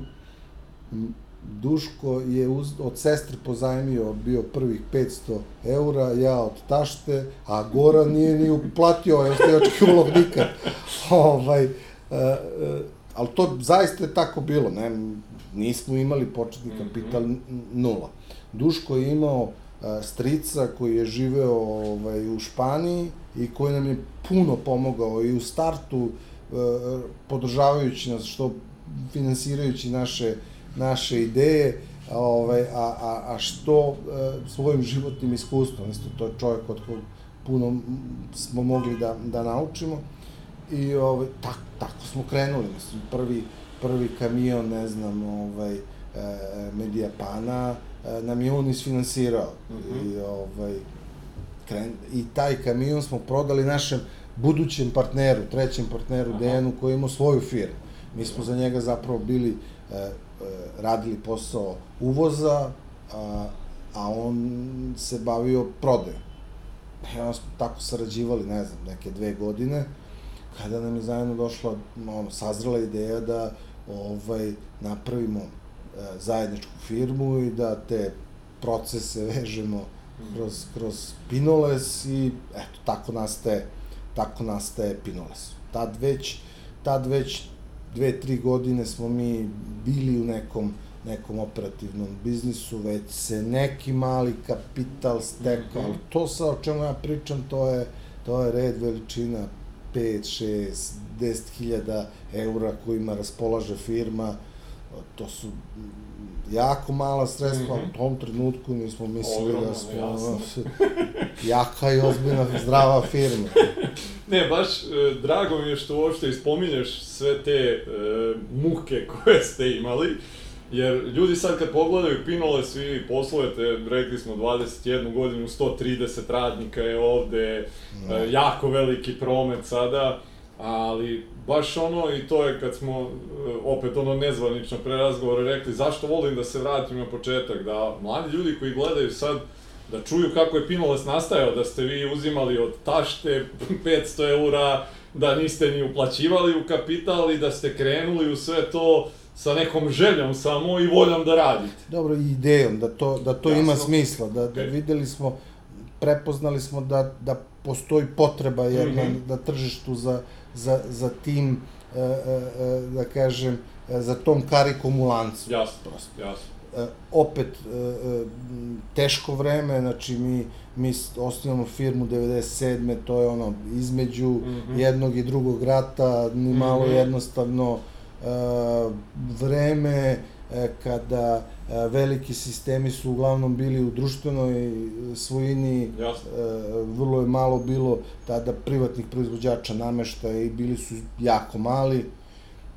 Duško je uz, od sestre pozajmio bio prvih 500 eura, ja od tašte, a Goran nije ni uplatio ovaj osnivački ulog nikad. ovaj, uh, uh, ali to zaista je tako bilo, ne, nismo imali početni mhm. kapital nula. Duško je imao strica koji je živeo ovaj, u Španiji i koji nam je puno pomogao i u startu podržavajući nas, što finansirajući naše, naše ideje, ovaj, a, a, a što svojim životnim iskustvom, isto to je čovjek od kog puno smo mogli da, da naučimo i ovaj, tak, tako smo krenuli, mislim, prvi, prvi kamion, ne znam, ovaj, Medijapana, E, nam je on isfinansirao. Mm -hmm. I, ovaj, kren, I taj kamion smo prodali našem budućem partneru, trećem partneru Aha. Dejanu koji ima svoju firmu. Mi smo za njega zapravo bili, e, e, radili posao uvoza, a, a on se bavio prodajom. I onda smo tako sarađivali, ne znam, neke dve godine, kada nam je zajedno došla, ono, sazrela ideja da ovaj, napravimo zajedničku firmu i da te procese vežemo kroz, kroz Pinoles i eto, tako nastaje, tako nastaje Pinoles. Tad već, tad već dve, tri godine smo mi bili u nekom, nekom operativnom biznisu, već se neki mali kapital stekao, mm -hmm. to sa o čemu ja pričam, to je, to je red veličina 5, 6, 10 hiljada eura kojima raspolaže firma, to su jako mala sredstva, mm -hmm. u tom trenutku mi smo mislili Ogromno, da smo ono, jaka i ozbiljna zdrava firma. ne, baš e, drago mi je što uopšte ispominješ sve te e, muke koje ste imali, jer ljudi sad kad pogledaju Pinole, svi poslujete, rekli smo 21 godinu, 130 radnika je ovde, no. e, jako veliki promet sada, ali baš ono i to je kad smo e, opet ono nezvanično pre razgovora rekli zašto volim da se vratim na početak, da mladi ljudi koji gledaju sad da čuju kako je Pinoles nastajao, da ste vi uzimali od tašte 500 eura, da niste ni uplaćivali u kapital i da ste krenuli u sve to sa nekom željom samo i voljom da radite. Dobro, i idejom, da to, da to Jasno. ima smisla, da, da videli smo, prepoznali smo da, da postoji potreba jedna mm -hmm. na tržištu za, za, za tim, e, e, e, da kažem, za tom karikom u lancu. Jasno, prosto. jasno. Opet, teško vreme, znači mi, mi osnivamo firmu 97. to je ono između mm -hmm. jednog i drugog rata, ni malo mm -hmm. jednostavno vreme kada veliki sistemi su uglavnom bili u društvenoj svojini, Jasne. vrlo je malo bilo tada privatnih proizvođača namešta i bili su jako mali.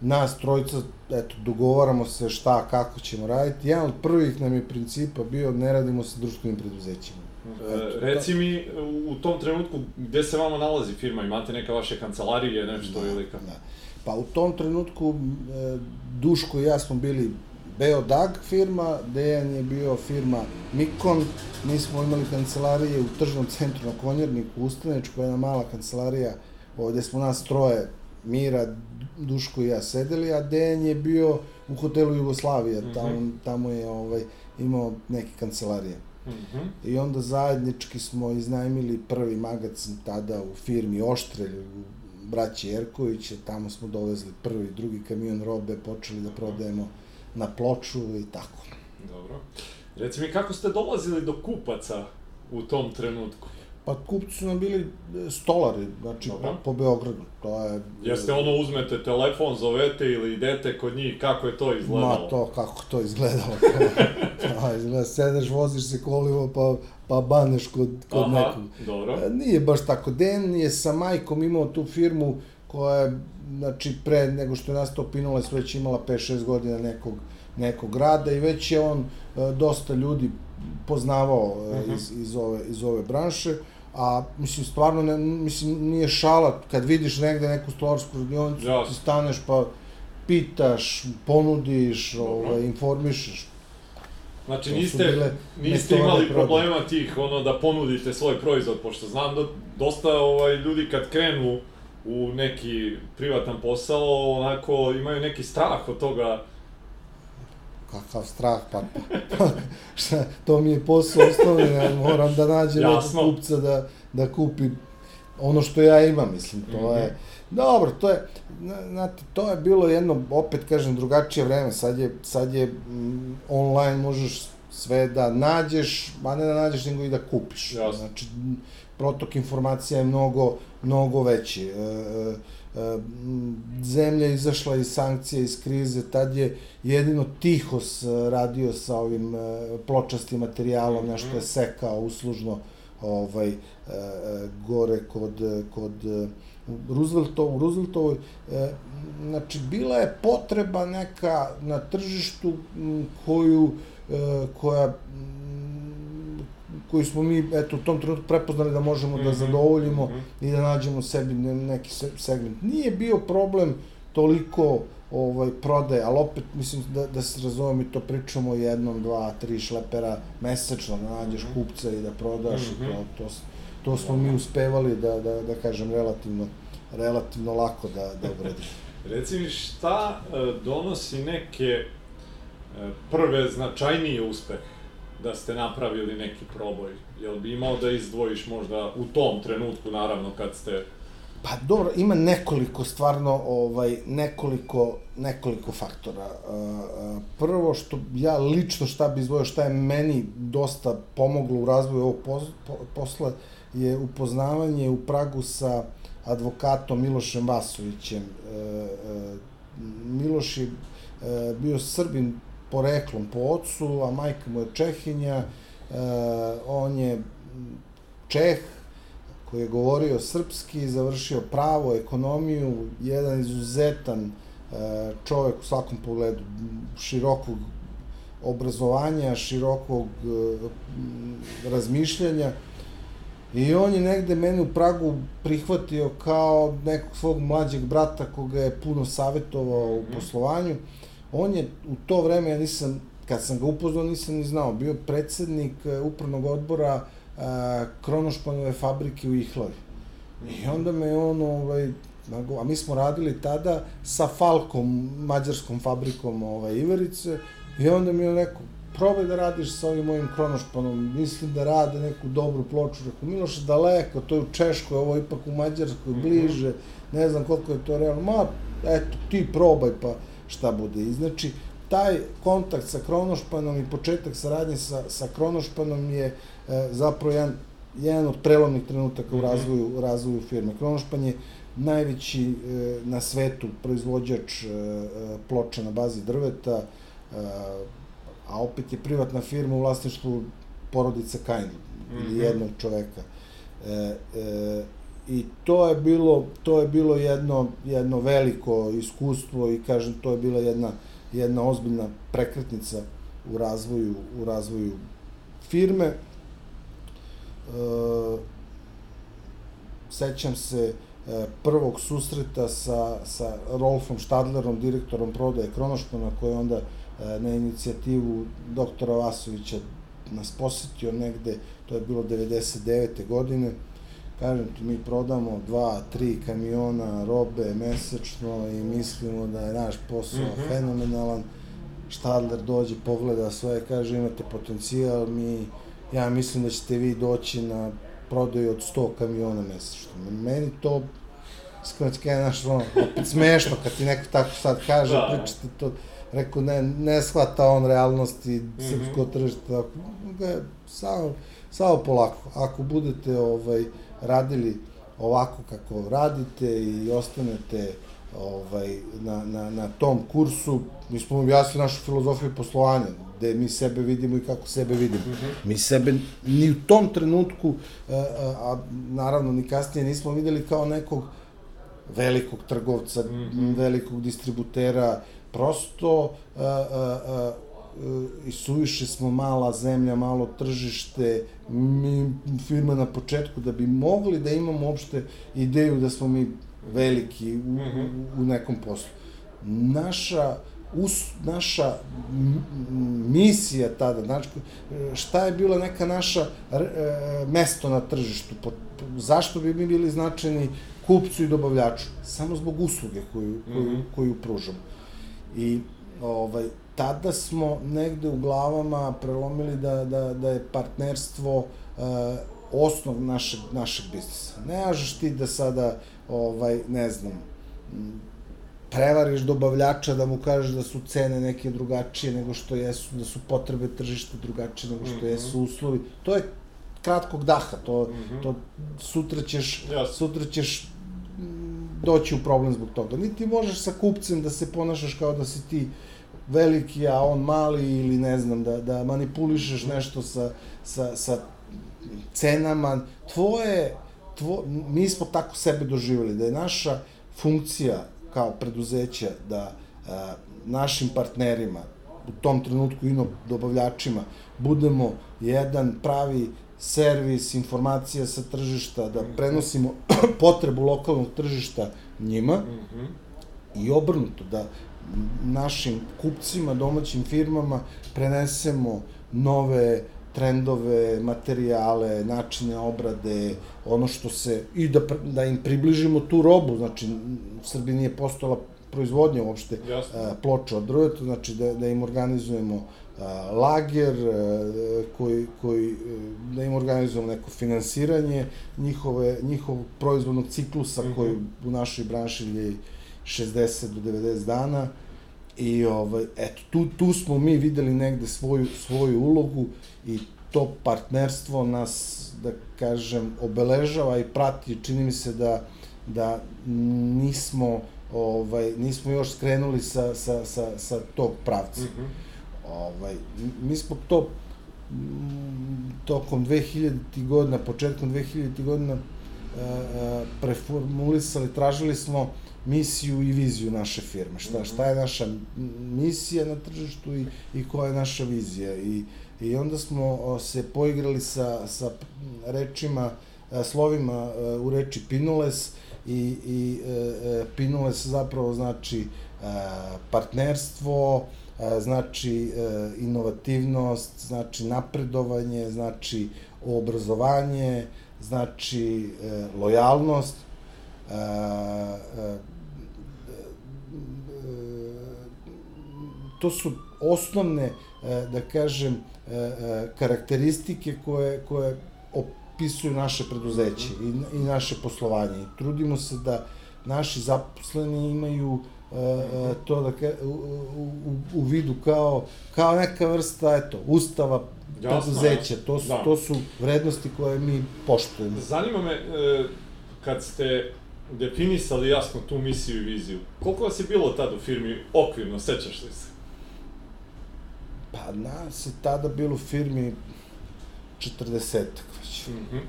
Nas trojica, eto, dogovaramo se šta, kako ćemo raditi. Jedan od prvih nam je principa bio ne radimo sa društvenim preduzećima. E, reci mi, u tom trenutku, gde se vama nalazi firma? Imate neka vaše kancelarije, nešto da, ili kako? Da. Pa u tom trenutku e, Duško i ja smo bili Beodag firma, Dejan je bio firma Mikon, mi smo imali kancelarije u tržnom centru na Konjerniku, u Ustanečku, jedna mala kancelarija, ovde smo nas troje, Mira, Duško i ja sedeli, a Dejan je bio u hotelu Jugoslavija, mhm. tamo, tamo je ovaj, imao neke kancelarije. Mm -hmm. I onda zajednički smo iznajmili prvi magazin tada u firmi Oštrelj, u braći Jerkovića, tamo smo dovezli prvi, drugi kamion robe, počeli da prodajemo na ploču i tako. Dobro. Reci mi, kako ste dolazili do kupaca u tom trenutku? Pa kupci su nam bili e, stolari, znači po, po Beogradu. To je... Jeste ono uzmete telefon, zovete ili idete kod njih, kako je to izgledalo? Ma to, kako to izgledalo. to, izgleda, sedeš, voziš se kolima, pa, pa baneš kod, kod Aha, nekog. dobro. E, Nije baš tako. Den je sa majkom imao tu firmu koja je, znači, pre nego što je nastao Pinoles, već imala 5-6 godina nekog, nekog rada i već je on e, dosta ljudi poznavao e, Mhm. iz, iz, ove, iz ove branše. A, mislim, stvarno, ne, mislim, nije šala, kad vidiš negde neku stolarsku radionicu, Jasno. ti staneš pa pitaš, ponudiš, ovaj, informišeš. Znači niste, bile niste imali prodaje. problema tih, ono, da ponudite svoj proizvod, pošto znam da dosta ovaj, ljudi kad krenu u neki privatan posao, onako, imaju neki strah od toga, Kakav strah, pa, pa šta, to mi je posao osnovni, ja moram da nađem nekog kupca da, da kupi ono što ja imam, mislim, to Mhm. je, dobro, to je, zna- znate, to je bilo jedno, opet kažem, drugačije vreme, sad je, sad je mm, online, možeš sve da nađeš, a ne da nađeš, nego i da kupiš. Jasno. Znači, m, protok informacija je mnogo, mnogo veći. E, e, m, zemlja je izašla iz sankcija, iz krize, tad je jedino Tihos e, radio sa ovim e, pločastim materijalom, Mhm. nešto je sekao uslužno ovaj, gore kod, kod e, Roosevelto, u Rooseveltovoj, znači bila je potreba neka na tržištu koju, koja m, koju smo mi eto u tom trenutku prepoznali da možemo da Mhm, zadovoljimo mhm. i da nađemo sebi ne- neki se- segment. Nije bio problem toliko ovaj prodaje, ali opet mislim da, da se razumemo i to pričamo jednom, dva, tri šlepera mesečno da nađeš Mhm. kupca i da prodaš i Mhm. to, to, s- to smo mi uspevali da, da, da kažem relativno relativno lako da, da obradimo. Reci mi šta e, donosi neke e, prve značajnije uspehe da ste napravili neki proboj? Jel bi imao da izdvojiš možda u tom trenutku, naravno, kad ste... Pa dobro, ima nekoliko stvarno ovaj nekoliko nekoliko faktora. Prvo što ja lično šta bi izdvojio, šta je meni dosta pomoglo u razvoju ovog pos, po, posla je upoznavanje u Pragu sa advokatom Milošem Vasovićem. Uh, uh, Miloš je uh, bio Srbin poreklom po ocu, a majka mu je Čehinja. Uh, on je Čeh, koji je govorio srpski, završio pravo, ekonomiju, jedan izuzetan e, čovek u svakom pogledu, širokog obrazovanja, širokog e, razmišljanja. I on je negde mene u Pragu prihvatio kao nekog svog mlađeg brata koga je puno savjetovao u poslovanju. On je u to vreme, ja nisam, kad sam ga upoznao, nisam ni znao, bio predsednik e, upravnog odbora a, Kronošpanove fabrike u Ihlavi. I onda me on, ovaj, a mi smo radili tada sa Falkom, mađarskom fabrikom ovaj, Iverice, i onda mi je rekao, probaj da radiš sa ovim mojim kronošpanom, mislim da rade neku dobru ploču. Rekao, Miloš, daleko, to je u Češkoj, ovo je ipak u Mađarskoj, Mhm. bliže, ne znam koliko je to realno. Ma, eto, ti probaj pa šta bude. I znači, taj kontakt sa Kronošpanom i početak saradnje sa, sa Kronošpanom je e, zapravo jedan, jedan od prelomnih trenutaka u Mhm. razvoju, u razvoju firme. Kronošpan je najveći e, na svetu proizvođač e, e, ploča na bazi drveta, e, a opet je privatna firma u vlasništvu porodice Kain ili Mhm. jednog čoveka. E, e, I to je bilo to je bilo jedno jedno veliko iskustvo i kažem to je bila jedna jedna ozbiljna prekretnica u razvoju u razvoju firme. E, sećam se e, prvog susreta sa, sa Rolfom Štadlerom, direktorom prodaje Kronošpana, koji onda e, na inicijativu doktora Vasovića nas posetio negde, to je bilo 99. godine, kažem ti, mi prodamo dva, tri kamiona robe mesečno i mislimo da je naš posao Mhm. fenomenalan. Štadler dođe, pogleda sve, kaže imate potencijal, mi, ja mislim da ćete vi doći na prodaju od 100 kamiona mesečno. Meni to, iskreno ti kažem, znaš, ono, opet smešno kad ti neko tako sad kaže, Da. pričate to, rekao, ne, ne shvata on realnosti mm -hmm. srpsko tržište, tako, samo, samo polako. Ako budete ovaj, radili ovako kako radite i ostanete ovaj, na, na, na tom kursu, mi smo objasnili našu filozofiju poslovanja, gde mi sebe vidimo i kako sebe vidimo. Mm -hmm. Mi sebe ni u tom trenutku, a, a, a naravno ni kasnije nismo videli kao nekog velikog trgovca, mm -hmm. velikog distributera, prosto a, a, a, i suviše smo mala zemlja, malo tržište, mi firma na početku da bi mogli da imamo uopšte ideju da smo mi veliki u, u nekom poslu. Naša us, naša misija tada, znači, šta je bila neka naša e, mesto na tržištu, po, zašto bi mi bili značajni kupcu i dobavljaču? Samo zbog usluge koju, koju, -hmm. koju pružamo. I ovaj, tada smo negde u glavama prelomili da, da, da je partnerstvo uh, osnov našeg, našeg biznisa. Ne možeš ti da sada, ovaj, ne znam, prevariš dobavljača da mu kažeš da su cene neke drugačije nego što jesu, da su potrebe tržišta drugačije nego što mm -hmm. jesu uslovi. To je kratkog daha, to, mm -hmm. to sutra ćeš, yes. sutra ćeš doći u problem zbog toga. Niti možeš sa kupcem da se ponašaš kao da si ti veliki, a on mali ili ne znam, da, da manipulišeš nešto sa, sa, sa cenama. Tvoje, tvo, mi smo tako sebe doživjeli, da je naša funkcija kao preduzeća da a, našim partnerima, u tom trenutku i dobavljačima, budemo jedan pravi servis, informacija sa tržišta, da prenosimo potrebu lokalnog tržišta njima mm -hmm. i obrnuto, da našim kupcima, domaćim firmama prenesemo nove trendove, materijale, načine obrade, ono što se, i da, da im približimo tu robu, znači u Srbiji nije postojala proizvodnja uopšte a, ploča od drveta, znači da, da im organizujemo a, lager, a, koji, koji, da im organizujemo neko finansiranje njihove, njihovog proizvodnog ciklusa mm -hmm. koji u našoj branši je 60 do 90 dana i ovaj, eto, tu, tu smo mi videli negde svoju, svoju ulogu i to partnerstvo nas, da kažem, obeležava i prati, čini mi se da, da nismo, ovaj, nismo još skrenuli sa, sa, sa, sa tog pravca. Mm -hmm. ovaj, mi smo to tokom 2000. godina, početkom 2000. godina preformulisali, tražili smo misiju i viziju naše firme. Šta, šta je naša misija na tržištu i, i koja je naša vizija. I, i onda smo se poigrali sa, sa rečima, slovima u reči Pinules i, i e, e, Pinules zapravo znači partnerstvo, znači inovativnost, znači napredovanje, znači obrazovanje, znači lojalnost, to su osnovne, da kažem, karakteristike koje, koje opisuju naše preduzeće i, i naše poslovanje. I trudimo se da naši zaposleni imaju to da ka, u, u, u vidu kao, kao neka vrsta eto, ustava preduzeća. To su, da. to su vrednosti koje mi poštujemo. Zanima me, e, kad ste definisali jasno tu misiju i viziju, koliko vas je bilo tad u firmi okvirno, sećaš li se? Pa nas je tada bilo u firmi 40 već. Mm -hmm.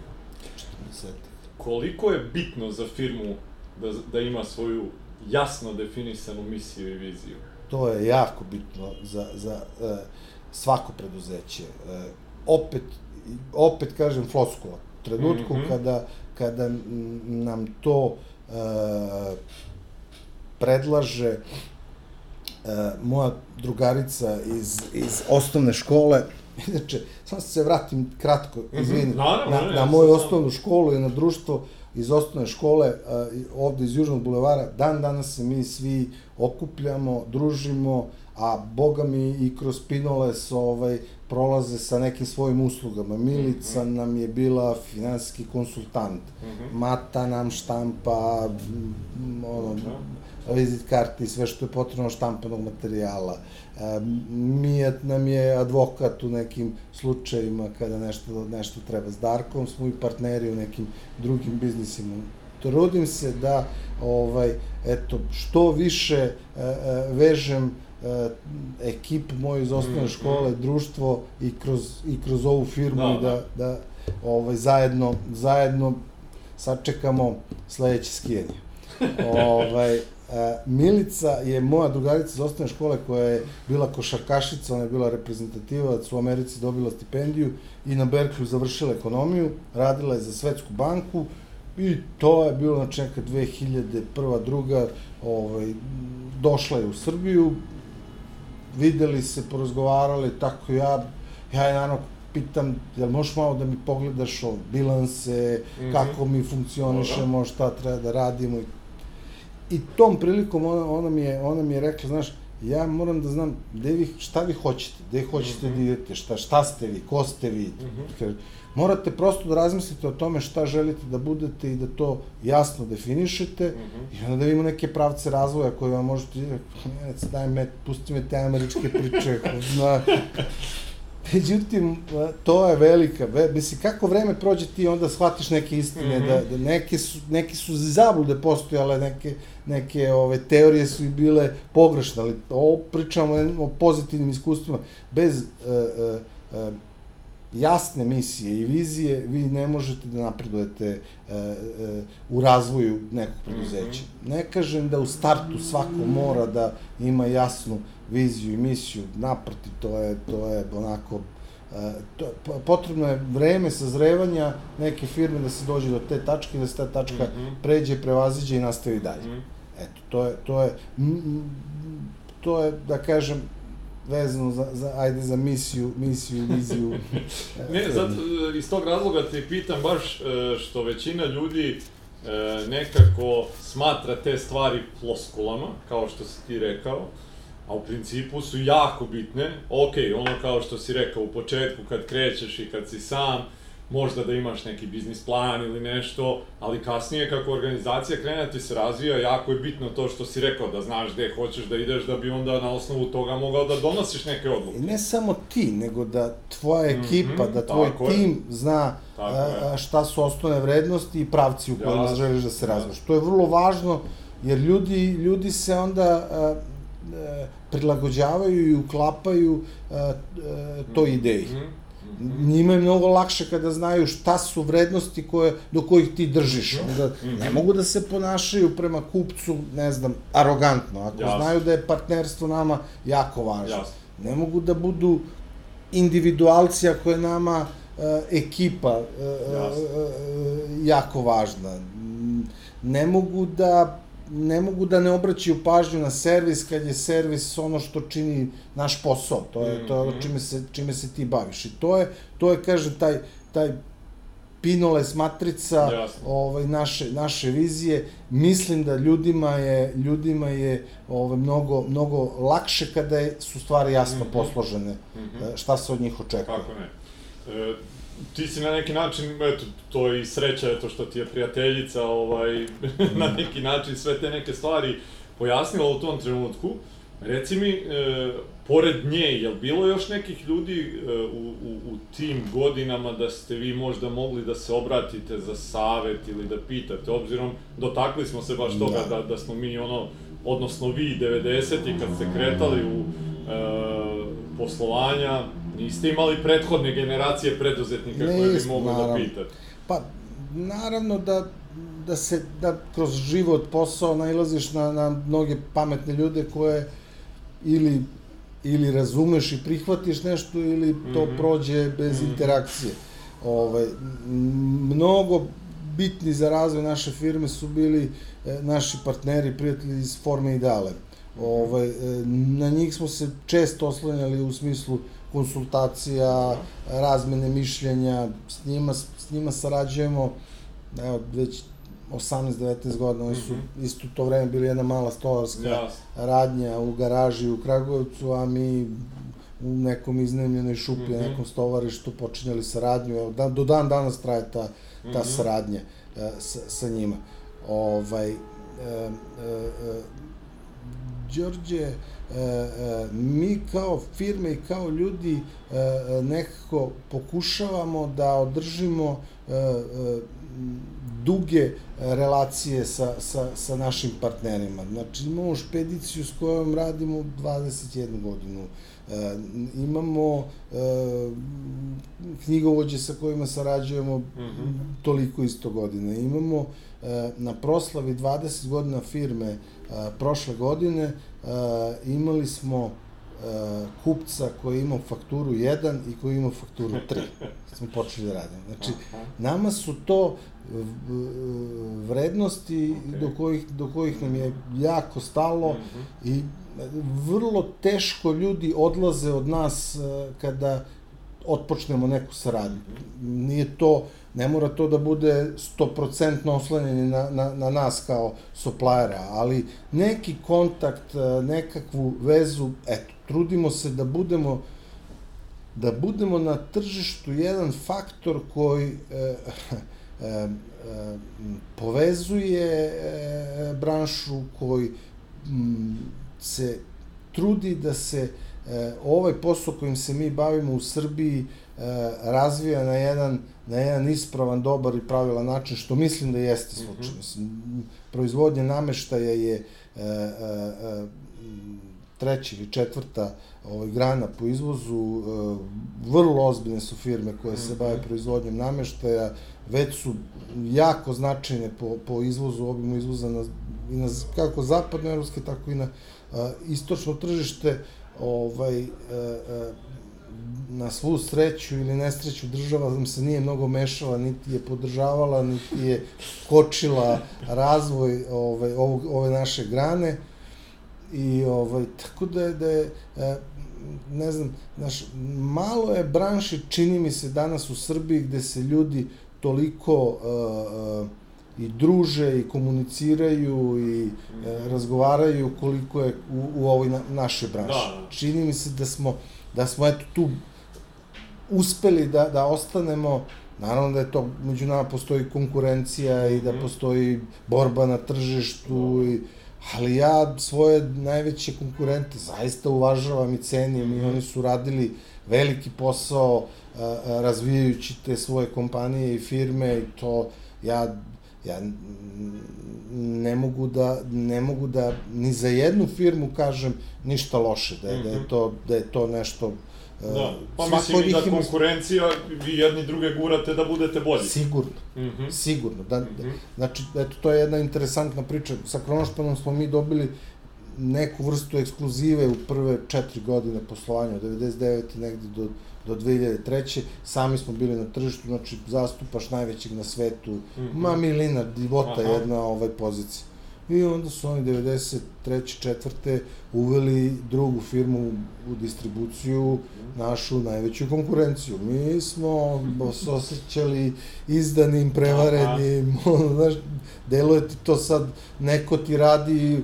40 Koliko je bitno za firmu da, da ima svoju jasno definisanu misiju i viziju? To je jako bitno za, za uh, svako preduzeće. Uh, opet, opet kažem floskula. Trenutku mm -hmm. kada, kada nam to uh, predlaže E, moja drugarica iz, iz osnovne škole, inače, samo se vratim kratko, mhm. izvini, Naravno, na, na moju osnovnu školu i na društvo iz osnovne škole, uh, ovde iz Južnog bulevara, dan danas se mi svi okupljamo, družimo, a boga mi i kroz Pinoles ovaj, prolaze sa nekim svojim uslugama. Milica mm -hmm. nam je bila finansijski konsultant, mm -hmm. Mata nam štampa, ono, vizit karti, sve što je potrebno štampanog materijala. E, Mijat nam je advokat u nekim slučajima kada nešto, nešto treba. S Darkom smo i partneri u nekim drugim biznisima. Trudim se da ovaj, eto, što više e, e, vežem ekipu moju iz osnovne mm, škole, društvo i kroz, i kroz ovu firmu da, da, da, da ovaj, zajedno, zajedno sačekamo sledeće skijanje. ovaj, Milica je moja drugarica iz osnovne škole koja je bila košarkašica, ona je bila reprezentativac, u Americi dobila stipendiju i na Berkeley završila ekonomiju, radila je za Svetsku banku i to je bilo znači neka 2001. druga, ovaj, došla je u Srbiju, videli se, porazgovarali, tako ja, ja je naravno pitam, jel možeš malo da mi pogledaš o bilanse, mm -hmm. kako mi funkcionišemo, šta treba da radimo i I tom prilikom ona, ona, mi je, ona mi je rekla, znaš, ja moram da znam gde vi, šta vi hoćete, gde hoćete mm -hmm. da idete, šta, šta ste vi, ko ste vi. Mm -hmm. morate prosto da razmislite o tome šta želite da budete i da to jasno definišete mm -hmm. i onda da vidimo neke pravce razvoja koje vam možete, daj me, pusti me te američke priče, na, Međutim, to je velika, ve, misli, kako vreme prođe ti onda shvatiš neke istine, mm -hmm. da, da neke su, neke su zablude postojale, neke, neke ove, teorije su i bile pogrešne, ali ovo pričamo o pozitivnim iskustvima, bez uh, uh, uh, jasne misije i vizije, vi ne možete da napredujete uh, uh, u razvoju nekog preduzeća. Mm -hmm. Ne kažem da u startu svako mora da ima jasnu viziju i misiju, naproti, to je, to je onako, e, to, potrebno je vreme sazrevanja neke firme da se dođe do te tačke, da se ta tačka mm -hmm. pređe, prevaziđe i nastavi dalje. Mm -hmm. Eto, to je, to je, to je, da kažem, vezano za, za, ajde, za misiju, misiju, viziju. ne, zato, iz tog razloga te pitam baš e, što većina ljudi e, nekako smatra te stvari floskulama, kao što si ti rekao, a u principu su jako bitne. Ok, ono kao što si rekao u početku kad krećeš i kad si sam, možda da imaš neki biznis plan ili nešto, ali kasnije kako organizacija krene da ti se razvija, jako je bitno to što si rekao, da znaš gde hoćeš da ideš, da bi onda na osnovu toga mogao da donosiš neke odluke. I ne samo ti, nego da tvoja mhm, ekipa, mm -hmm, da tvoj tim je. zna a, šta su osnovne vrednosti i pravci u kojima ja, želiš da se razvojaš. To je vrlo važno, jer ljudi, ljudi se onda a, prilagođavaju i uklapaju uh, uh, toj ideji. Mm -hmm. Njima je mnogo lakše kada znaju šta su vrednosti koje, do kojih ti držiš. Mhm. Onda ne mhm. mogu da se ponašaju prema kupcu, ne znam, arogantno. Ako Jasne. znaju da je partnerstvo nama jako važno. Jasne. Ne mogu da budu individualci ako je nama uh, ekipa uh, uh, jako važna. Ne mogu da ne mogu da ne obraćaju pažnju na servis kad je servis ono što čini naš posao, to je to je mhm. čime se čime se ti baviš. I to je to je kaže taj taj Pinoles matrica Jasne. ovaj naše naše vizije mislim da ljudima je ljudima je ovaj mnogo mnogo lakše kada je, su stvari jasno mm -hmm. posložene mm -hmm. šta se od njih očekuje kako ne e, ti si na neki način, eto, to je i sreća, eto, što ti je prijateljica, ovaj, na neki način sve te neke stvari pojasnila u tom trenutku. Reci mi, e, pored nje, je li bilo još nekih ljudi e, u, u, u tim godinama da ste vi možda mogli da se obratite za savet ili da pitate, obzirom dotakli smo se baš toga da, da, da smo mi ono, odnosno vi 90-i kad ste kretali u e, poslovanja, Niste imali prethodne generacije preduzetnika koje bi mogli da pitate? Pa, naravno da, da se, da kroz život, posao nailaziš na, na mnoge pametne ljude koje ili ili razumeš i prihvatiš nešto ili to mm -hmm. prođe bez mm -hmm. interakcije. Ovaj, mnogo bitni za razvoj naše firme su bili e, naši partneri, prijatelji iz Forme Ideale. Ovaj, e, na njih smo se često oslanjali u smislu konsultacija, razmene mišljenja, s njima, s njima sarađujemo, evo, već 18-19 godina, oni su mm -hmm. isto to vreme bili jedna mala stolarska yes. radnja u garaži u Kragujevcu, a mi u nekom iznemljenoj šupi, mm -hmm. nekom stovarištu počinjali saradnju, evo, da, do dan danas traje ta, ta mm -hmm. saradnja e, sa, sa njima. Ovaj, e, e, e, Đorđe, mi kao firme i kao ljudi e, e nekako pokušavamo da održimo e, e, duge relacije sa, sa, sa našim partnerima. Znači, imamo špediciju s kojom radimo 21 godinu. E, imamo e, knjigovođe sa kojima sarađujemo mm -hmm. toliko isto godine. Imamo e, na proslavi 20 godina firme e, prošle godine e, imali smo e, kupca koji ima fakturu 1 i koji ima fakturu 3. Smo počeli da radimo. Znači, nama su to vrednosti okay. do, kojih, do kojih nam je jako stalo mm -hmm. i vrlo teško ljudi odlaze od nas e, kada otpočnemo neku saradnju. Nije to, ne mora to da bude 100% oslanjeni na, na, na nas kao suppliera, ali neki kontakt, e, nekakvu vezu, eto, trudimo se da budemo da budemo na tržištu jedan faktor koji e, e, e, povezuje e, branšu, koji m, se trudi da se e, ovaj posao kojim se mi bavimo u Srbiji e, razvija na jedan, na jedan ispravan, dobar i pravilan način, što mislim da jeste slučaj. Mm -hmm. Proizvodnja nameštaja je e, e, e, treća ili četvrta ovaj, grana po izvozu, e, vrlo ozbiljne su firme koje se bave mhm. proizvodnjom nameštaja, već su jako značajne po, po izvozu, obimu izvoza na, i na, kako zapadnoevropske, tako i na istočno tržište ovaj, e, e, na svu sreću ili nesreću država nam se nije mnogo mešala, niti je podržavala, niti je kočila razvoj ovaj, ovog, ove naše grane. I ovaj, tako da je, da je e, ne znam, znaš, malo je branši, čini mi se danas u Srbiji, gde se ljudi toliko uh, i druže i komuniciraju i e, razgovaraju koliko je u, u ovoj na, našoj branši. Da, da. Čini mi se da smo, da smo eto tu uspeli da, da ostanemo Naravno da je to, među nama postoji konkurencija i da mhm. postoji borba na tržištu, i, ali ja svoje najveće konkurente zaista uvažavam i cenim i mhm. oni su radili veliki posao a, a, razvijajući te svoje kompanije i firme i to ja ja ne mogu da ne mogu da ni za jednu firmu kažem ništa loše da je, mm -hmm. da je mhm. to da je to nešto e, Da, pa mislim i da konkurencija, vi jedni druge gurate da budete bolji. Sigurno, mm -hmm. sigurno. Da, mm -hmm. Znači, eto, to je jedna interesantna priča. Sa Kronošpanom smo mi dobili neku vrstu ekskluzive u prve četiri godine poslovanja, od 99. negde do do 2003. Sami smo bili na tržištu, znači zastupaš najvećeg na svetu, mm -hmm. ma milina, divota Aha. jedna ovaj pozicija. I onda su oni 93. četvrte uveli drugu firmu u distribuciju, našu najveću konkurenciju. Mi smo se osjećali izdanim, prevarenim, znaš, deluje ti to sad, neko ti radi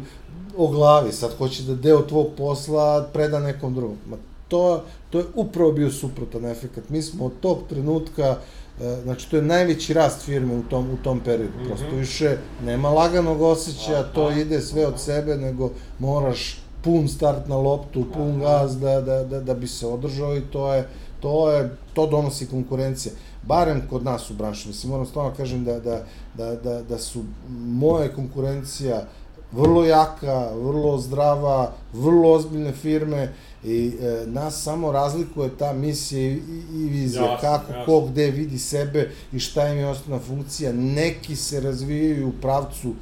o glavi, sad hoće da deo tvog posla preda nekom drugom. Ma to, to je upravo bio suprotan efekt. Mi smo od tog trenutka, e, znači to je najveći rast firme u tom, u tom periodu. Mm -hmm. Prosto više nema laganog osjećaja, to ide sve od sebe, nego moraš pun start na loptu, pun gaz da, da, da, da bi se održao i to je, to je, to donosi konkurencija. Barem kod nas u branši. Mislim, moram stvarno kažem da, da, da, da, da su moje konkurencija vrlo jaka, vrlo zdrava, vrlo ozbiljne firme I e, nas samo razlikuje ta misija i, i vizija, jasne, kako, jasne. ko, gde vidi sebe i šta im je osnovna funkcija. Neki se razvijaju u pravcu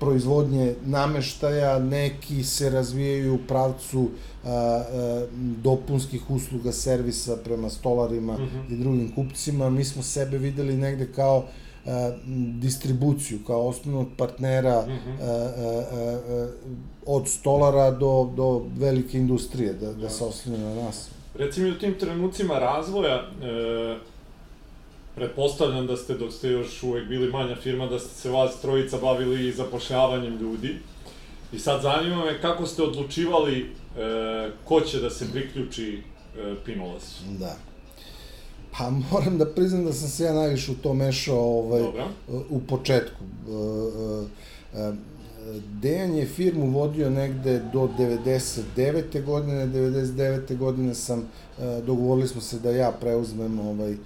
proizvodnje nameštaja, neki se razvijaju u pravcu a, a, dopunskih usluga servisa prema stolarima mm -hmm. i drugim kupcima. Mi smo sebe videli negde kao distribuciju kao osnovnog partnera mm -hmm. od stolara do, do velike industrije, da, da se osline na nas. Recimo u tim trenucima razvoja, e, pretpostavljam da ste, dok ste još uvek bili manja firma, da ste se vas trojica bavili zapošljavanjem ljudi. I sad zanima me kako ste odlučivali e, ko će da se priključi e, Pinolesu. Da. Pa moram da priznam da sam se ja najviše u to mešao ovaj, u početku. E, e, Dejan je firmu vodio negde do 99. godine, 99. godine sam, e, dogovorili smo se da ja preuzmem ovaj, e,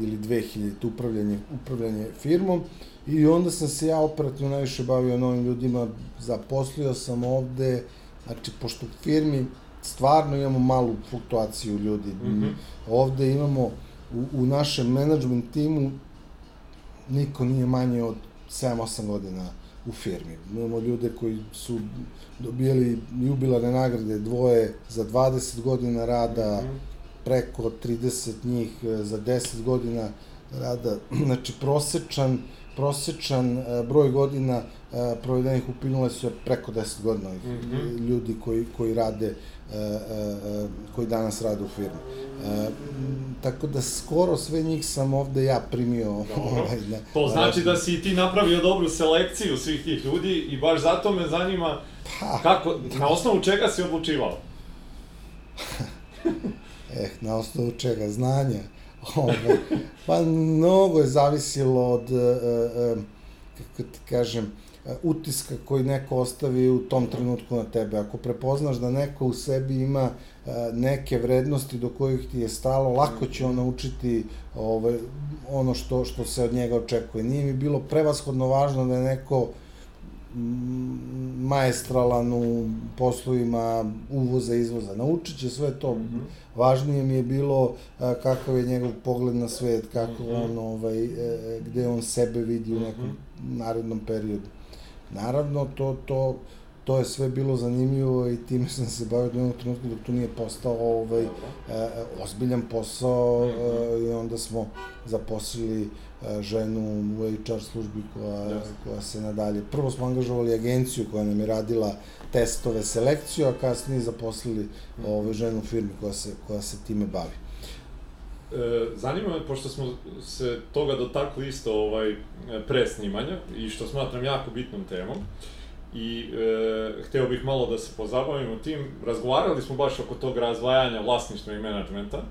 ili 2000 upravljanje, upravljanje firmom i onda sam se ja operativno najviše bavio novim ljudima, zaposlio sam ovde, znači pošto u firmi stvarno imamo malu fluktuaciju ljudi, mm -hmm. ovde imamo u, u našem management timu niko nije manje od 7-8 godina u firmi. Imamo ljude koji su dobijali jubilarne nagrade, dvoje za 20 godina rada, mm -hmm. preko 30 njih e, za 10 godina rada. Znači, prosečan, prosečan e, broj godina provedenih u Pinolesu je preko 10 godina mm -hmm. ljudi koji, koji rade koji danas rade u firmi. E, tako da skoro sve njih sam ovde ja primio. Ovaj, da, to znači da si ti napravio dobru selekciju svih tih ljudi i baš zato me zanima pa, kako, na osnovu čega si odlučivao? eh, na osnovu čega? Znanja. Ovaj, pa mnogo je zavisilo od, uh, uh, kako ti kažem, utiska koji neko ostavi u tom trenutku na tebe. Ako prepoznaš da neko u sebi ima neke vrednosti do kojih ti je stalo, lako će on naučiti ovaj, ono što, što se od njega očekuje. Nije mi bilo prevashodno važno da je neko maestralan u poslovima uvoza i izvoza. Naučit će sve to. Mm -hmm. Važnije mi je bilo a, kakav je njegov pogled na svet, kako mm -hmm. on, ovaj, e, e, gde on sebe vidi u nekom mm -hmm. narednom periodu. Naravno, to, to, to je sve bilo zanimljivo i time sam se bavio do jednog trenutka dok to nije postao ovaj, e, ozbiljan posao e, i onda smo zaposlili e, ženu u HR službi koja, yes. koja se nadalje. Prvo smo angažovali agenciju koja nam je radila testove, selekciju, a kasnije zaposlili ovaj, ženu u firmi koja se, koja se time bavi. E, zanima me, pošto smo se toga dotakli isto ovaj, pre snimanja i što smatram jako bitnom temom, i e, hteo bih malo da se pozabavimo tim. Razgovarali smo baš oko tog razvajanja vlasništva i menadžmenta,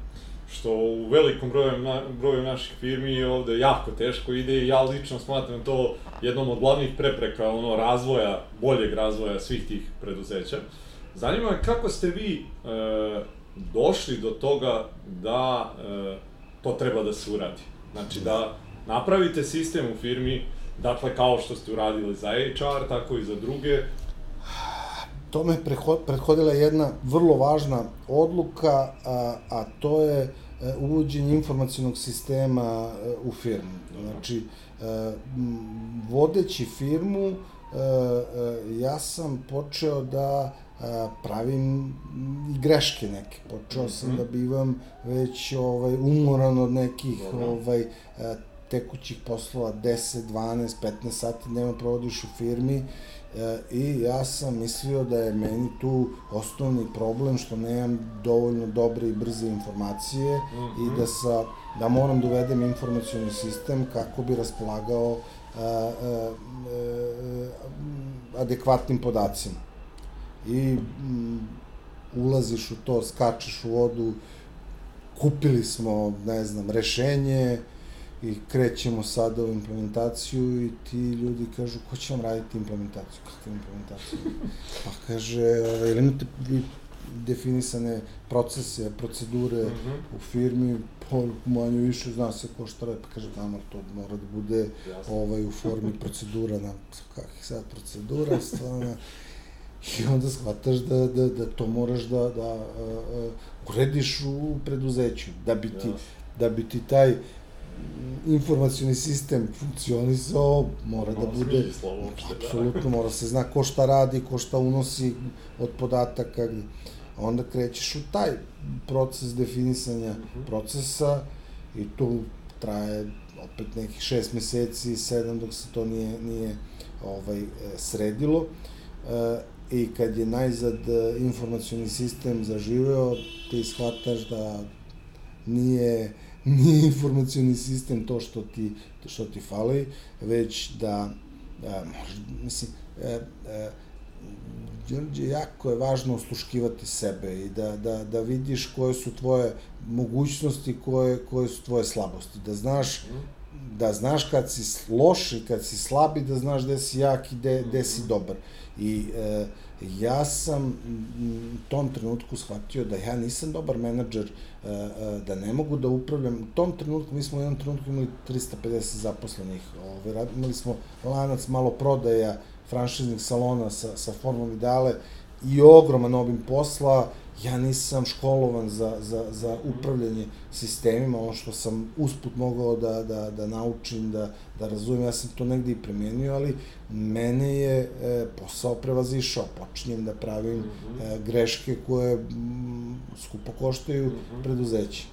što u velikom broju, na, broju naših firmi ovde jako teško ide i ja lično smatram to jednom od glavnih prepreka ono razvoja, boljeg razvoja svih tih preduzeća. Zanima me kako ste vi e, došli do toga da e, to treba da se uradi. Znači da napravite sistem u firmi, dakle kao što ste uradili za HR, tako i za druge. Tome prethodila jedna vrlo važna odluka, a, a to je e, uvođenje informacijnog sistema e, u firmu. Znači, e, vodeći firmu, ja sam počeo da pravim i greške neke. Počeo sam mm -hmm. da bivam već ovaj, umoran od nekih ovaj, tekućih poslova 10, 12, 15 sati dnevno provodiš u firmi e, i ja sam mislio da je meni tu osnovni problem što nemam dovoljno dobre i brze informacije mm -hmm. i da sa da moram da uvedem informacioni sistem kako bi raspolagao a, a, a, adekvatnim podacima i mm, ulaziš u to, skačeš u vodu, kupili smo, ne znam, rešenje i krećemo sada u implementaciju i ti ljudi kažu, ko će vam raditi implementaciju? Kakvu implementaciju? Pa kaže, ovaj, ili imate vi definisane procese, procedure mm -hmm. u firmi, po manju više zna se ko šta radi, pa kaže, tamo to mora da bude Jasne. ovaj, u formi procedura, na kakvih sad procedura, stvarno, I onda shvataš da, da, da to moraš da, da uh, urediš u preduzeću, da bi ti, da bi ti taj informacioni sistem funkcionisao, mora da bude, da. apsolutno mora se zna ko šta radi, ko šta unosi od podataka, onda krećeš u taj proces definisanja uh mhm. -huh. procesa i tu traje opet nekih šest meseci, sedam dok se to nije, nije ovaj, e, sredilo. E, i kad je najzad e, informacioni sistem zaživeo, ti shvataš da nije nije informacioni sistem to što ti, to što ti fali, već da, da mislim, e, e, Đorđe, jako je važno osluškivati sebe i da, da, da vidiš koje su tvoje mogućnosti, koje, koje su tvoje slabosti. Da znaš da znaš kad si loš i kad si slab i da znaš gde si jak i gde, gde si dobar. I e, ja sam u tom trenutku shvatio da ja nisam dobar menadžer, e, e, da ne mogu da upravljam. U tom trenutku, mi smo u jednom trenutku imali 350 zaposlenih. Ove, imali smo lanac malo prodaja franšiznih salona sa, sa formom ideale i ogroman obim posla, ja nisam školovan za, za, za upravljanje sistemima, ono što sam usput mogao da, da, da naučim, da, da razumem, ja sam to negde i premenio, ali mene je e, posao prevazišao, počinjem da pravim mm -hmm. e, greške koje m, skupo koštaju mm -hmm. preduzeće.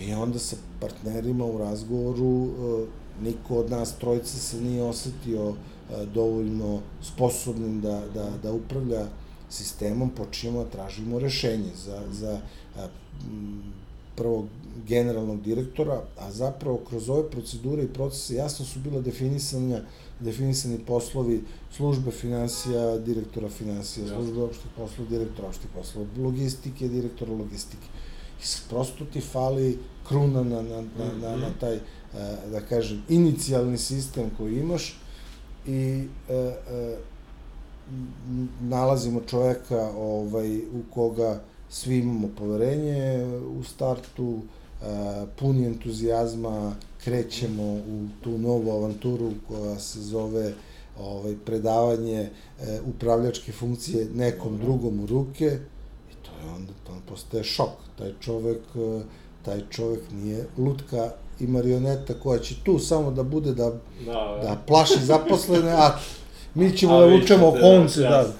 I onda sa partnerima u razgovoru e, niko od nas trojice se nije osetio e, dovoljno sposobnim da, da, da upravlja sistemom počinjemo da tražimo rešenje za, za a, prvog generalnog direktora, a zapravo kroz ove procedure i procese jasno su bila definisanja, definisani poslovi službe financija, direktora financija, službe opštih poslova, direktora opštih poslova, logistike, direktora logistike. I prosto ti fali kruna na, na, na, na, na taj, da kažem, inicijalni sistem koji imaš i e, e, nalazimo čoveka ovaj, u koga svi imamo poverenje u startu, puni entuzijazma, krećemo u tu novu avanturu koja se zove ovaj, predavanje e, upravljačke funkcije nekom drugom u ruke i to je onda, to postaje šok. Taj čovek, e, taj čovek nije lutka i marioneta koja će tu samo da bude da, da, da. da plaši zaposlene, a mi ćemo da vučemo konce, da. da.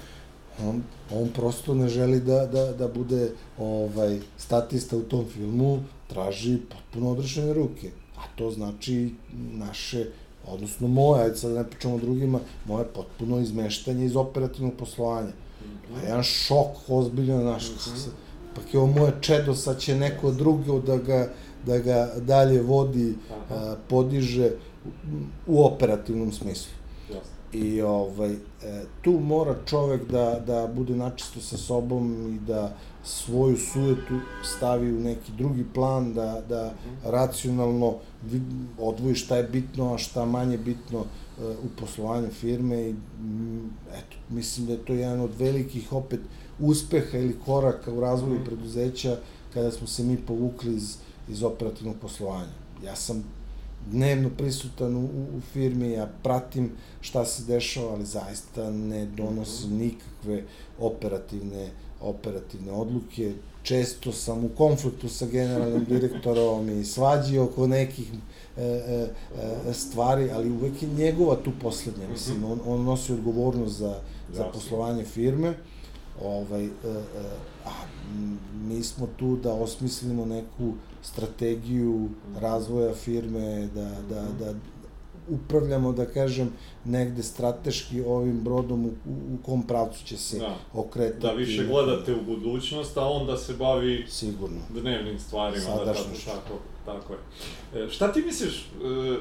On, on prosto ne želi da, da, da bude ovaj statista u tom filmu, traži potpuno odrešene ruke. A to znači naše, odnosno moje, ajde sad ne pričamo o drugima, moje potpuno izmeštanje iz operativnog poslovanja. A jedan šok ozbiljno naš. Mm -hmm. Pa je ovo moje čedo, sad će neko drugo da ga, da ga dalje vodi, a, podiže u operativnom smislu. Jasno. I ovaj, e, tu mora čovek da, da bude načisto sa sobom i da svoju sujetu stavi u neki drugi plan, da, da racionalno odvoji šta je bitno, a šta manje bitno e, u poslovanju firme i eto, mislim da je to jedan od velikih opet uspeha ili koraka u razvoju mm. preduzeća kada smo se mi povukli iz, iz operativnog poslovanja. Ja sam dnevno prisutan u, u firmi, ja pratim šta se dešava, ali zaista ne donosim nikakve operativne operativne odluke. Često sam u konfliktu sa generalnim direktorom i svađi oko nekih e, e, e, stvari, ali uvek je njegova tu poslednja. Mislim, on, on nosi odgovornost za, za poslovanje firme. Ovaj, e, e, a mi smo tu da osmislimo neku strategiju razvoja firme, da, da, da upravljamo, da kažem, negde strateški ovim brodom u, u kom pravcu će se da. okretati. Da više gledate u budućnost, a onda se bavi Sigurno. dnevnim stvarima. Da, tako, tako, tako je. E, šta ti misliš, e,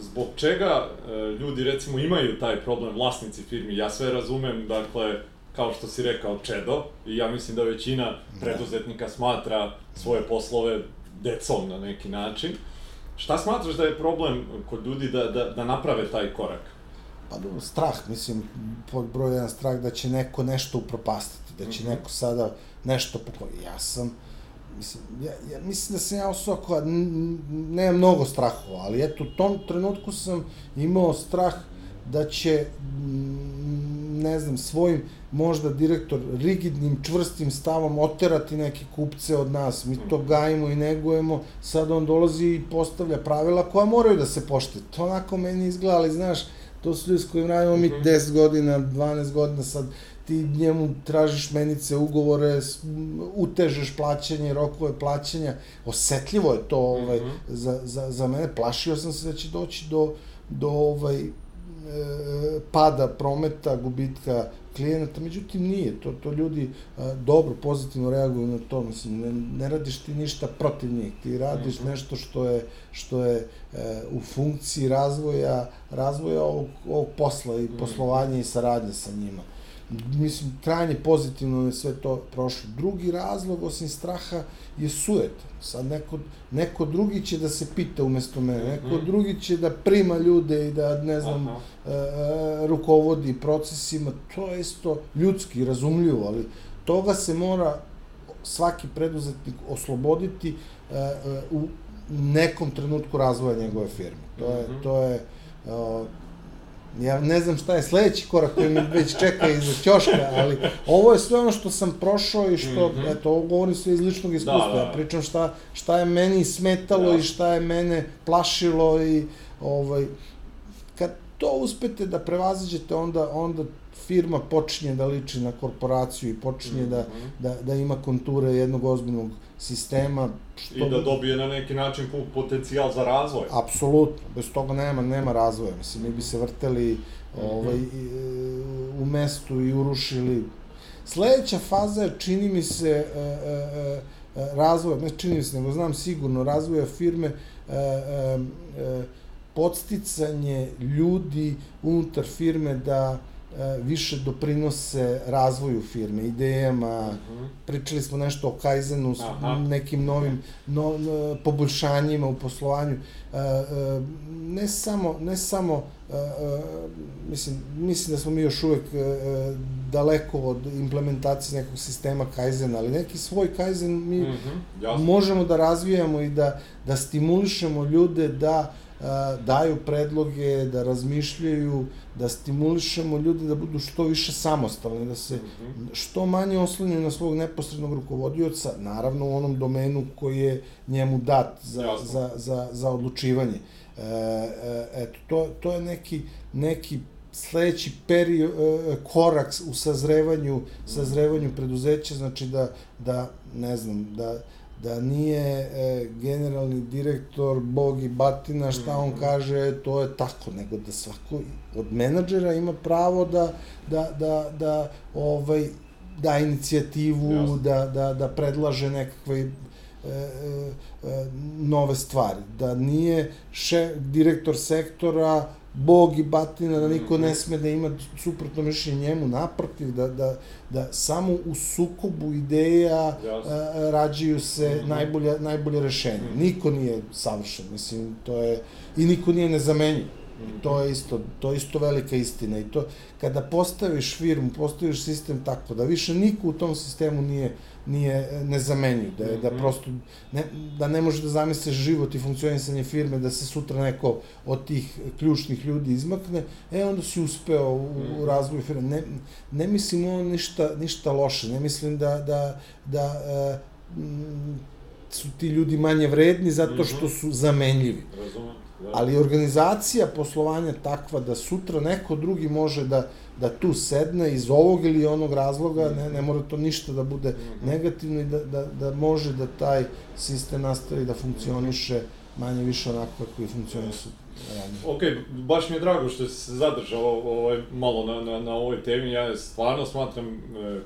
zbog čega e, ljudi recimo imaju taj problem, vlasnici firmi? Ja sve razumem, dakle, kao što si rekao, čedo, i ja mislim da većina da. preduzetnika smatra svoje poslove decom na neki način. Šta smatraš da je problem kod ljudi da, da, da naprave taj korak? Pa dobro, strah, mislim, pod broj jedan strah da će neko nešto upropastiti, da će mm -hmm. neko sada nešto pokloniti. Ja sam, mislim, ja, ja mislim da sam ja osoba koja nema mnogo strahova, ali eto, u tom trenutku sam imao strah da će, ne znam, svojim možda direktor rigidnim, čvrstim stavom oterati neke kupce od nas. Mi to gajimo i negujemo, sad on dolazi i postavlja pravila koja moraju da se pošte. To onako meni izgleda, ali znaš, to su ljudi s kojim radimo mi 10 mhm. godina, 12 godina, sad ti njemu tražiš menice, ugovore, utežeš plaćanje, rokove plaćanja. Osetljivo je to ovaj, mm -hmm. za, za, za mene. Plašio sam se da će doći do, do ovaj, pada prometa, gubitka klijenata, međutim nije, to, to ljudi a, dobro, pozitivno reaguju na to, mislim, ne, ne radiš ti ništa protiv njih, ti radiš mm -hmm. nešto što je, što je e, u funkciji razvoja, razvoja ovog, ovog posla i poslovanja i saradnje sa njima mislim, krajnje pozitivno je sve to prošlo. Drugi razlog, osim straha, je sujet. Sad neko, neko drugi će da se pita umesto mene, neko mm. drugi će da prima ljude i da, ne znam, e, e, rukovodi procesima, to je isto ljudski, razumljivo, ali toga se mora svaki preduzetnik osloboditi e, e, u nekom trenutku razvoja njegove firme. To je, mm -hmm. to je uh, ja ne znam šta je sledeći korak koji mi već čeka iza ćoška, ali ovo je sve ono što sam prošao i što, mm -hmm. eto, ovo govorim sve iz ličnog iskustva, da, da. ja pričam šta, šta je meni smetalo da. i šta je mene plašilo i, ovaj, kad to uspete da prevaziđete, onda, onda firma počinje da liči na korporaciju i počinje mm -hmm. da, mhm. da, da ima konture jednog ozbiljnog sistema. Što... I da dobije na neki način potencijal za razvoj. Apsolutno, bez toga nema, nema razvoja. Mislim, mi bi se vrteli ovaj, mm -hmm. u mestu i urušili. Sledeća faza je, čini mi se, e, e, e, razvoja, ne čini mi se, nego znam sigurno, razvoja firme, e, e, e, podsticanje ljudi unutar firme da više doprinose razvoju firme, idejama, uh mhm. -huh. pričali smo nešto o Kaizenu, Aha. nekim novim no, poboljšanjima u poslovanju. E, e, ne samo, ne samo e, e, mislim, mislim da smo mi još uvek e, e daleko od implementacije nekog sistema Kaizena, ali neki svoj Kaizen mi uh mhm, -huh. možemo da razvijamo i da, da stimulišemo ljude da daju predloge, da razmišljaju, da stimulišemo ljude da budu što više samostalni, da se što manje oslanjaju na svog neposrednog rukovodioca, naravno u onom domenu koji je njemu dat za, za, za, za odlučivanje. E, e, eto, to, to je neki, neki sledeći period, e, korak u sazrevanju, sazrevanju preduzeća, znači da, da ne znam, da, da nije e, generalni direktor Bog i batina šta on mhm. kaže, to je tako, nego da svako od menadžera ima pravo da, da, da, da ovaj, da inicijativu, Jasne. da, da, da predlaže nekakve e, e, e, nove stvari. Da nije še, direktor sektora bog i batina, da niko ne sme da ima suprotno mišljenje njemu, naprotiv, da, da, da samo u sukobu ideja a, rađaju se mm -hmm. najbolje, najbolje rešenje. Niko nije savršen, mislim, to je, i niko nije nezamenjiv. To je isto, to je isto velika istina i to kada postaviš firmu, postaviš sistem tako da više niko u tom sistemu nije nije nezamenjiv, da je, da mhm. prosto ne, da ne može da zamisliš život i funkcionisanje firme da se sutra neko od tih ključnih ljudi izmakne, e onda si uspeo u, u mhm. razvoju firme. Ne, ne mislim ono ništa, ništa loše, ne mislim da, da, da e, su ti ljudi manje vredni zato što mhm. su zamenljivi. Razumem. Ali organizacija poslovanja takva da sutra neko drugi može da, da tu sedne iz ovog ili onog razloga, ne, ne mora to ništa da bude negativno i da, da, da može da taj sistem nastavi da funkcioniše manje više onako kako i funkcioniše Ok, baš mi je drago što se zadržao ovaj, malo na, na, na ovoj temi. Ja stvarno smatram e,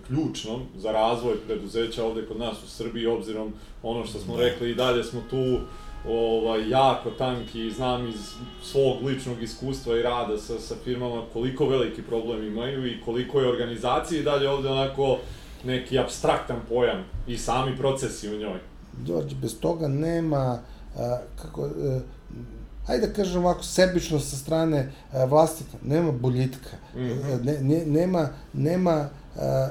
ključnom za razvoj preduzeća ovde kod nas u Srbiji, obzirom ono što smo da. rekli i dalje smo tu ovaj, jako tanki, znam iz svog ličnog iskustva i rada sa, sa firmama koliko veliki problem imaju i koliko je organizacija i dalje ovde onako neki abstraktan pojam i sami procesi u njoj. Đorđe, bez toga nema, a, kako, a, e, ajde da kažem ovako, sebično sa strane a, vlastnika, nema boljitka, mm -hmm. ne, ne, nema, nema, a, a,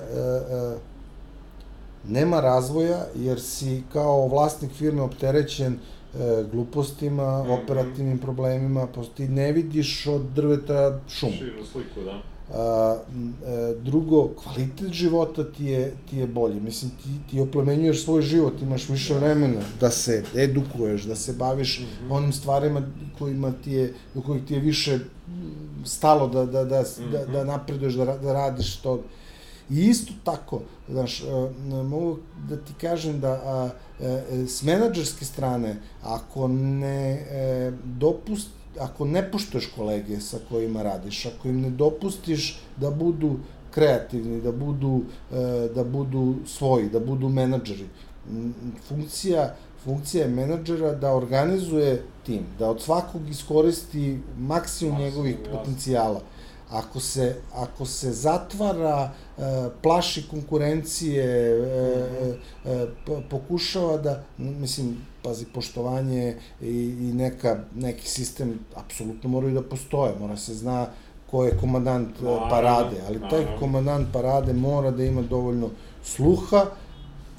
a, nema razvoja, jer si kao vlasnik firme opterećen e, glupostima, mm -hmm. operativnim problemima, pa ti ne vidiš od drveta šum. Širu sliku, da. A, e, drugo, kvalitet života ti je, ti je bolji. Mislim, ti, ti oplemenjuješ svoj život, imaš više da. vremena da se edukuješ, da se baviš mm -hmm. onim stvarima kojima ti je, u kojih ti je više stalo da, da, da, mm -hmm. da, da napreduješ, da, da radiš to. I isto tako, znaš, e, mogu da ti kažem da a, e, e, s menadžerske strane, ako ne dopust, ako ne puštaš kolege sa kojima radiš, ako im ne dopustiš da budu kreativni, da budu, da budu svoji, da budu menadžeri. Funkcija, funkcija je menadžera da organizuje tim, da od svakog iskoristi maksimum njegovih potencijala. Ako se, ako se zatvara, e, plaši konkurencije, e, e, pokušava da, mislim, pazi, poštovanje i, i neka, neki sistem apsolutno moraju da postoje, mora se zna ko je komandant parade, ali taj komandant parade mora da ima dovoljno sluha,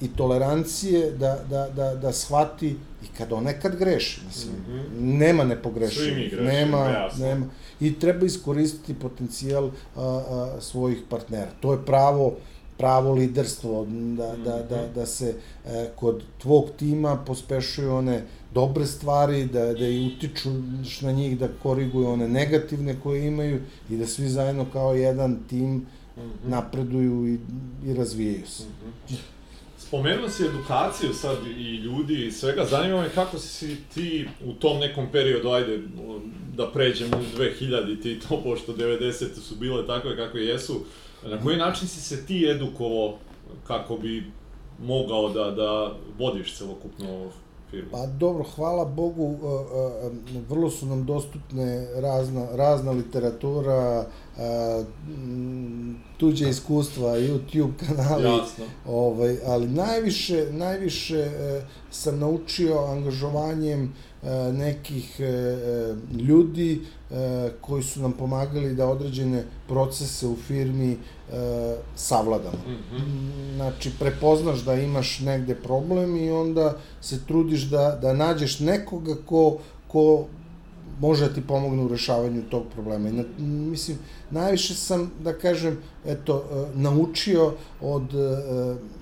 i tolerancije da, da, da, da shvati i kad on nekad greši, mislim, mm -hmm. nema nepogrešivi, nema, jasno. nema, i treba iskoristiti potencijal a, a, svojih partnera. To je pravo, pravo liderstvo, da, mm -hmm. da, da, mhm. da se e, kod tvog tima pospešuju one dobre stvari, da, da i utiču na njih, da koriguju one negativne koje imaju i da svi zajedno kao jedan tim mm -hmm. napreduju i, i razvijaju se. Mm -hmm. Spomenuo si edukaciju sad i ljudi i svega, zanima me kako si ti u tom nekom periodu, ajde, da pređemo u 2000 ti to, pošto 90 su bile takve kakve jesu, na koji način si se ti edukovao kako bi mogao da, da vodiš celokupno firmu? Pa dobro, hvala Bogu, e, e, vrlo su nam dostupne razna, razna literatura, e, tuđe iskustva, YouTube kanali, Jasno. ovaj, ali najviše, najviše sam naučio angažovanjem nekih ljudi koji su nam pomagali da određene procese u firmi savladamo. Mm -hmm. Znači, prepoznaš da imaš negde problem i onda se trudiš da, da nađeš nekoga ko, ko može da ti pomogne u rešavanju tog problema. I na, mislim, najviše sam, da kažem, eto, naučio od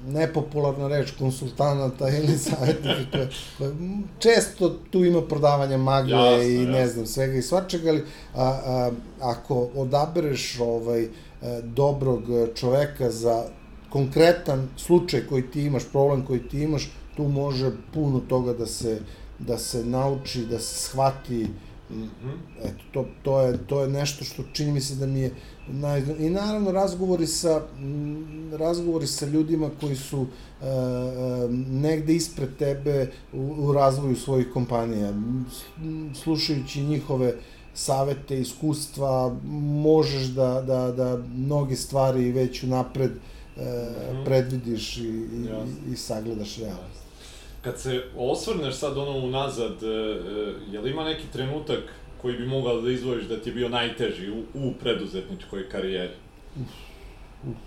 nepopularna reč konsultanata ili savjetnika koje, koje često tu ima prodavanja magle jasno, i ne jasno. znam, svega i svačega, ali a, a, ako odabereš ovaj, E, dobrog čoveka za konkretan slučaj koji ti imaš, problem koji ti imaš, tu može puno toga da se, da se nauči, da se shvati, -hmm. Eto, to, to, je, to je nešto što čini mi se da mi je naj... I naravno razgovori sa, razgovori sa ljudima koji su uh, negde ispred tebe u, u razvoju svojih kompanija. Slušajući njihove uh, savete, iskustva, možeš da, da, da mnoge stvari već unapred e, mm -hmm. predvidiš i, i, i sagledaš realno. Kad se osvrneš sad ono unazad, e, e, je li ima neki trenutak koji bi mogao da izvojiš da ti je bio najteži u, u preduzetničkoj karijeri? Uf, uf,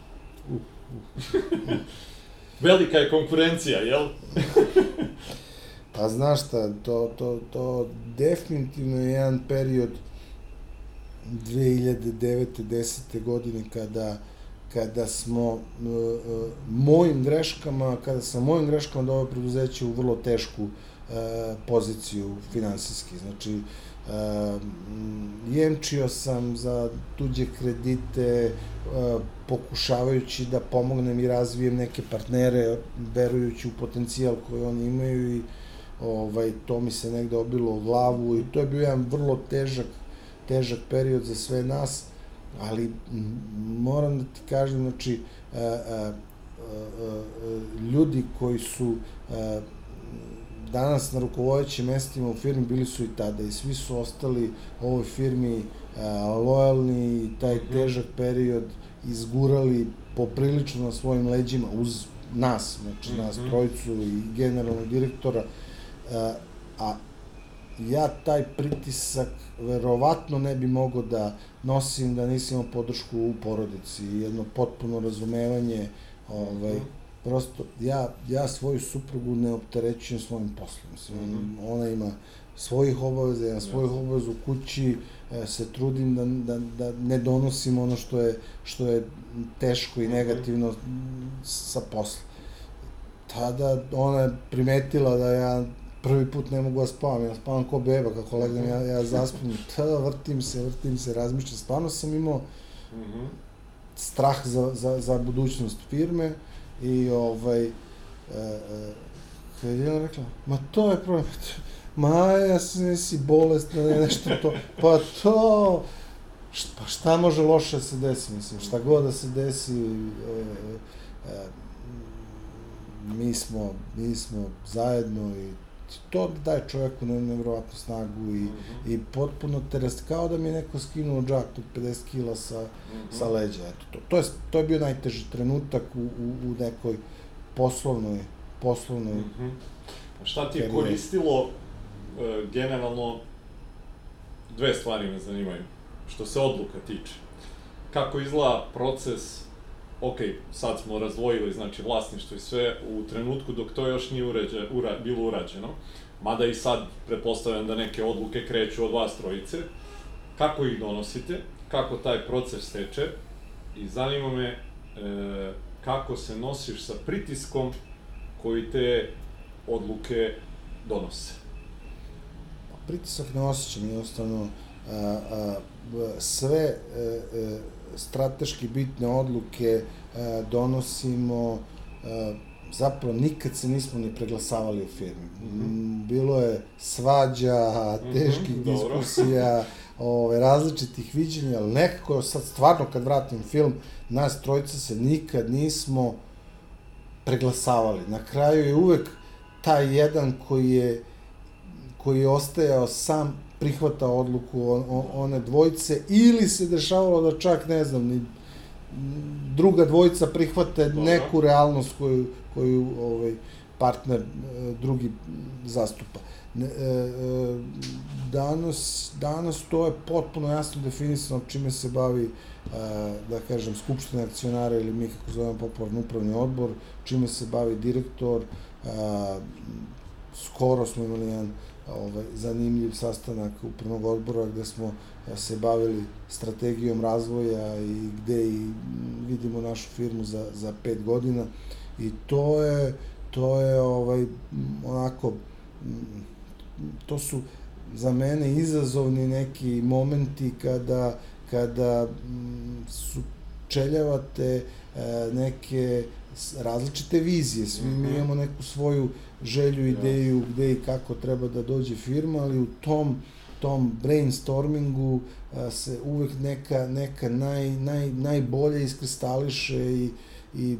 uf, uf. Velika je konkurencija, jel? Pa znaš šta, to, to, to definitivno je jedan period 2009. 10. godine kada kada smo uh, mojim greškama, kada sam mojim greškama doveo preduzeće u vrlo tešku uh, poziciju finansijski. Znači, jemčio sam za tuđe kredite, pokušavajući da pomognem i razvijem neke partnere, verujući u potencijal koji oni imaju i ovaj, to mi se negde obilo u glavu i to je bio jedan vrlo težak, težak period za sve nas, ali moram da ti kažem, znači, a, a, a, ljudi koji su a, danas na rukovodećim mestima u firmi bili su i tada i svi su ostali ovoj firmi a, lojalni i taj mhm. težak period izgurali poprilično na svojim leđima uz nas, znači nas mhm. trojicu i generalnog direktora, a ja taj pritisak verovatno ne bi mogao da nosim da nisam imao podršku u porodici, jedno potpuno razumevanje, ovaj, mm -hmm. prosto ja, ja svoju suprugu ne opterećujem svojim poslom, mislim, mm -hmm. ona ima svojih obaveza, ja svojih yes. obaveza u kući, e, se trudim da, da, da ne donosim ono što je, što je teško i mhm. negativno sa posla. Tada ona je primetila da ja prvi put ne mogu da spavam, ja spavam ko beba, kako legnem, ja, ja zaspim, ta, vrtim se, vrtim se, razmišljam, stvarno sam imao mm -hmm. strah za, za, za budućnost firme i ovaj, e, e, kad je rekla, ma to je problem, ma ja si bolest, ne, nešto to, pa to, šta, pa šta može loše da se desi, mislim, šta god da se desi, e, e, mi smo, mi smo zajedno i to daje čoveku ne, nevrovatnu snagu i, mm -hmm. i potpuno teres, kao da mi je neko skinuo džak od 50 kila sa, mm -hmm. sa leđa. Eto, to, to, je, to je bio najteži trenutak u, u, u nekoj poslovnoj, poslovnoj mm -hmm. Šta ti je koristilo e, generalno dve stvari me zanimaju, što se odluka tiče. Kako izgleda proces, ok, sad smo razvojili, znači, vlasništvo i sve, u trenutku dok to još nije uređe, ura, bilo urađeno, mada i sad pretpostavljam da neke odluke kreću od vas trojice, kako ih donosite, kako taj proces teče i zanima me e, kako se nosiš sa pritiskom koji te odluke donose? Pritisak ne osjećam, jednostavno sve e, e, strateški bitne odluke a, donosimo, zapravo nikad se nismo ni preglasavali u firmi. Mm -hmm. Bilo je svađa, mhm, teških mm -hmm, diskusija, ove, različitih viđenja, ali nekako sad stvarno kad vratim film, nas trojica se nikad nismo preglasavali. Na kraju je uvek taj jedan koji je koji je ostajao sam prihvata odluku one dvojice ili se dešavalo da čak ne znam ni druga dvojica prihvate Dobro. neku realnost koju, koju ovaj, partner e, drugi zastupa. Ne, e, e, danas, danas to je potpuno jasno definisano čime se bavi da kažem, skupština akcionara ili mi kako zovemo popularno upravni odbor, čime se bavi direktor, skoro smo imali jedan ovaj, zanimljiv sastanak upravnog odbora gde smo se bavili strategijom razvoja i gde i vidimo našu firmu za, za pet godina i to je to je ovaj onako to su za mene izazovni neki momenti kada kada su čeljavate eh, neke različite vizije, svi mi mhm. imamo neku svoju želju, ideju gde i kako treba da dođe firma, ali u tom tom brainstormingu a, se uvek neka, neka naj, naj, najbolje iskristališe i, i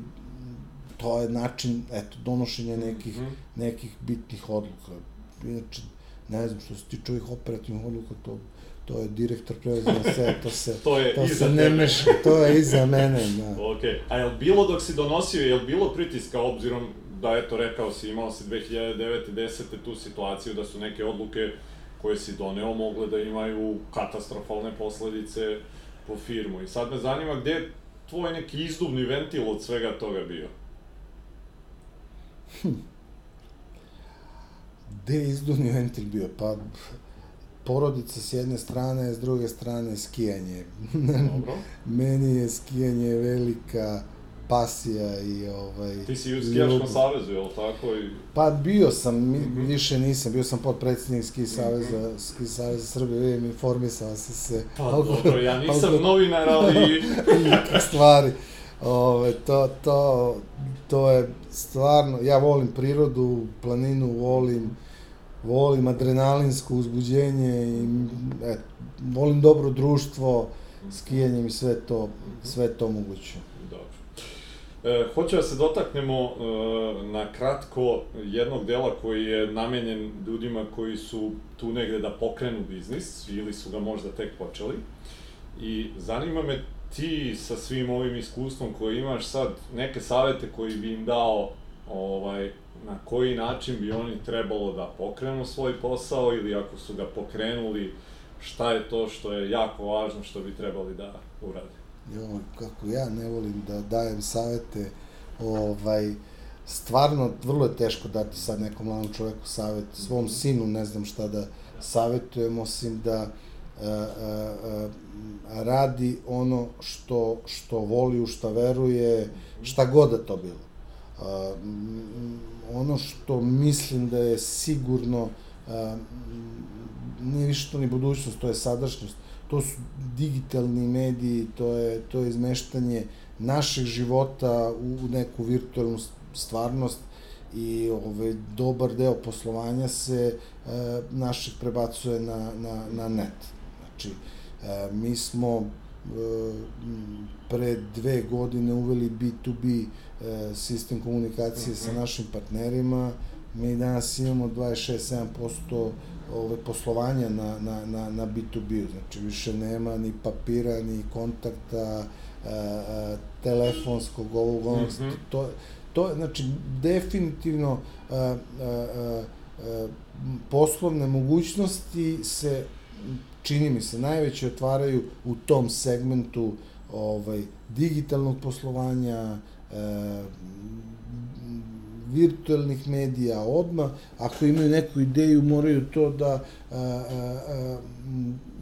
to je način eto, donošenja nekih, mm -hmm. nekih bitnih odluka. Inače, ne znam, što se tiče ovih operativnih odluka, to to je direktor preuzeo sve, to se, to je to iza se ne meša, to je iza mene, da. Ok, a je bilo dok si donosio, je bilo pritiska obzirom da, eto, rekao si, imao si 2009. 10. tu situaciju da su neke odluke koje si doneo mogle da imaju katastrofalne posledice po firmu. I sad me zanima gde je tvoj neki izduvni ventil od svega toga bio? Hm. Gde je izduvni ventil bio? Pa, porodica s jedne strane, s druge strane skijanje. Dobro. Meni je skijanje velika pasija i ovaj... Ti si u skijaškom savezu, je li tako? I... Pa bio sam, mm -hmm. više nisam, bio sam podpredsednik ski saveza, mm -hmm. ski saveza Srbije, vidim, informisao sam se. Pa dobro, ja nisam oko, novinar, ali... stvari. Ove, to, to, to je stvarno, ja volim prirodu, planinu volim, volim adrenalinsko uzbuđenje i et, volim dobro društvo, skijanjem i sve to, sve to moguće. E, hoću da se dotaknemo e, na kratko jednog dela koji je namenjen ljudima koji su tu negde da pokrenu biznis ili su ga možda tek počeli. I zanima me ti sa svim ovim iskustvom koji imaš sad, neke savete koji bi im dao ovaj, na koji način bi oni trebalo da pokrenu svoj posao ili ako su ga pokrenuli, šta je to što je jako važno što bi trebali da urade. Jo, kako ja ne volim da dajem savete, ovaj, stvarno vrlo je teško dati sad nekom mladom čoveku savet, svom mhm. sinu ne znam šta da savetujem, osim da a, a, a, radi ono što, što voli, u šta veruje, šta god da to bilo ono što mislim da je sigurno nije više to ni budućnost, to je sadašnjost. To su digitalni mediji, to je, to je izmeštanje našeg života u neku virtualnu stvarnost i ovaj, dobar deo poslovanja se e, našeg prebacuje na, na, na net. Znači, mi smo pre dve godine uveli B2B sistem komunikacije uh -huh. sa mhm. našim partnerima. Mi danas imamo 26-7% ove, poslovanja na, na, na, na B2B, znači više nema ni papira, ni kontakta, a, a, telefonskog, ovog, onog, mm -hmm. to, to, znači, definitivno a, a, a, a, poslovne mogućnosti se, čini mi se, najveće otvaraju u tom segmentu ovaj, digitalnog poslovanja, a, virtualnih medija odma, ako imaju neku ideju moraju to da a, a, a,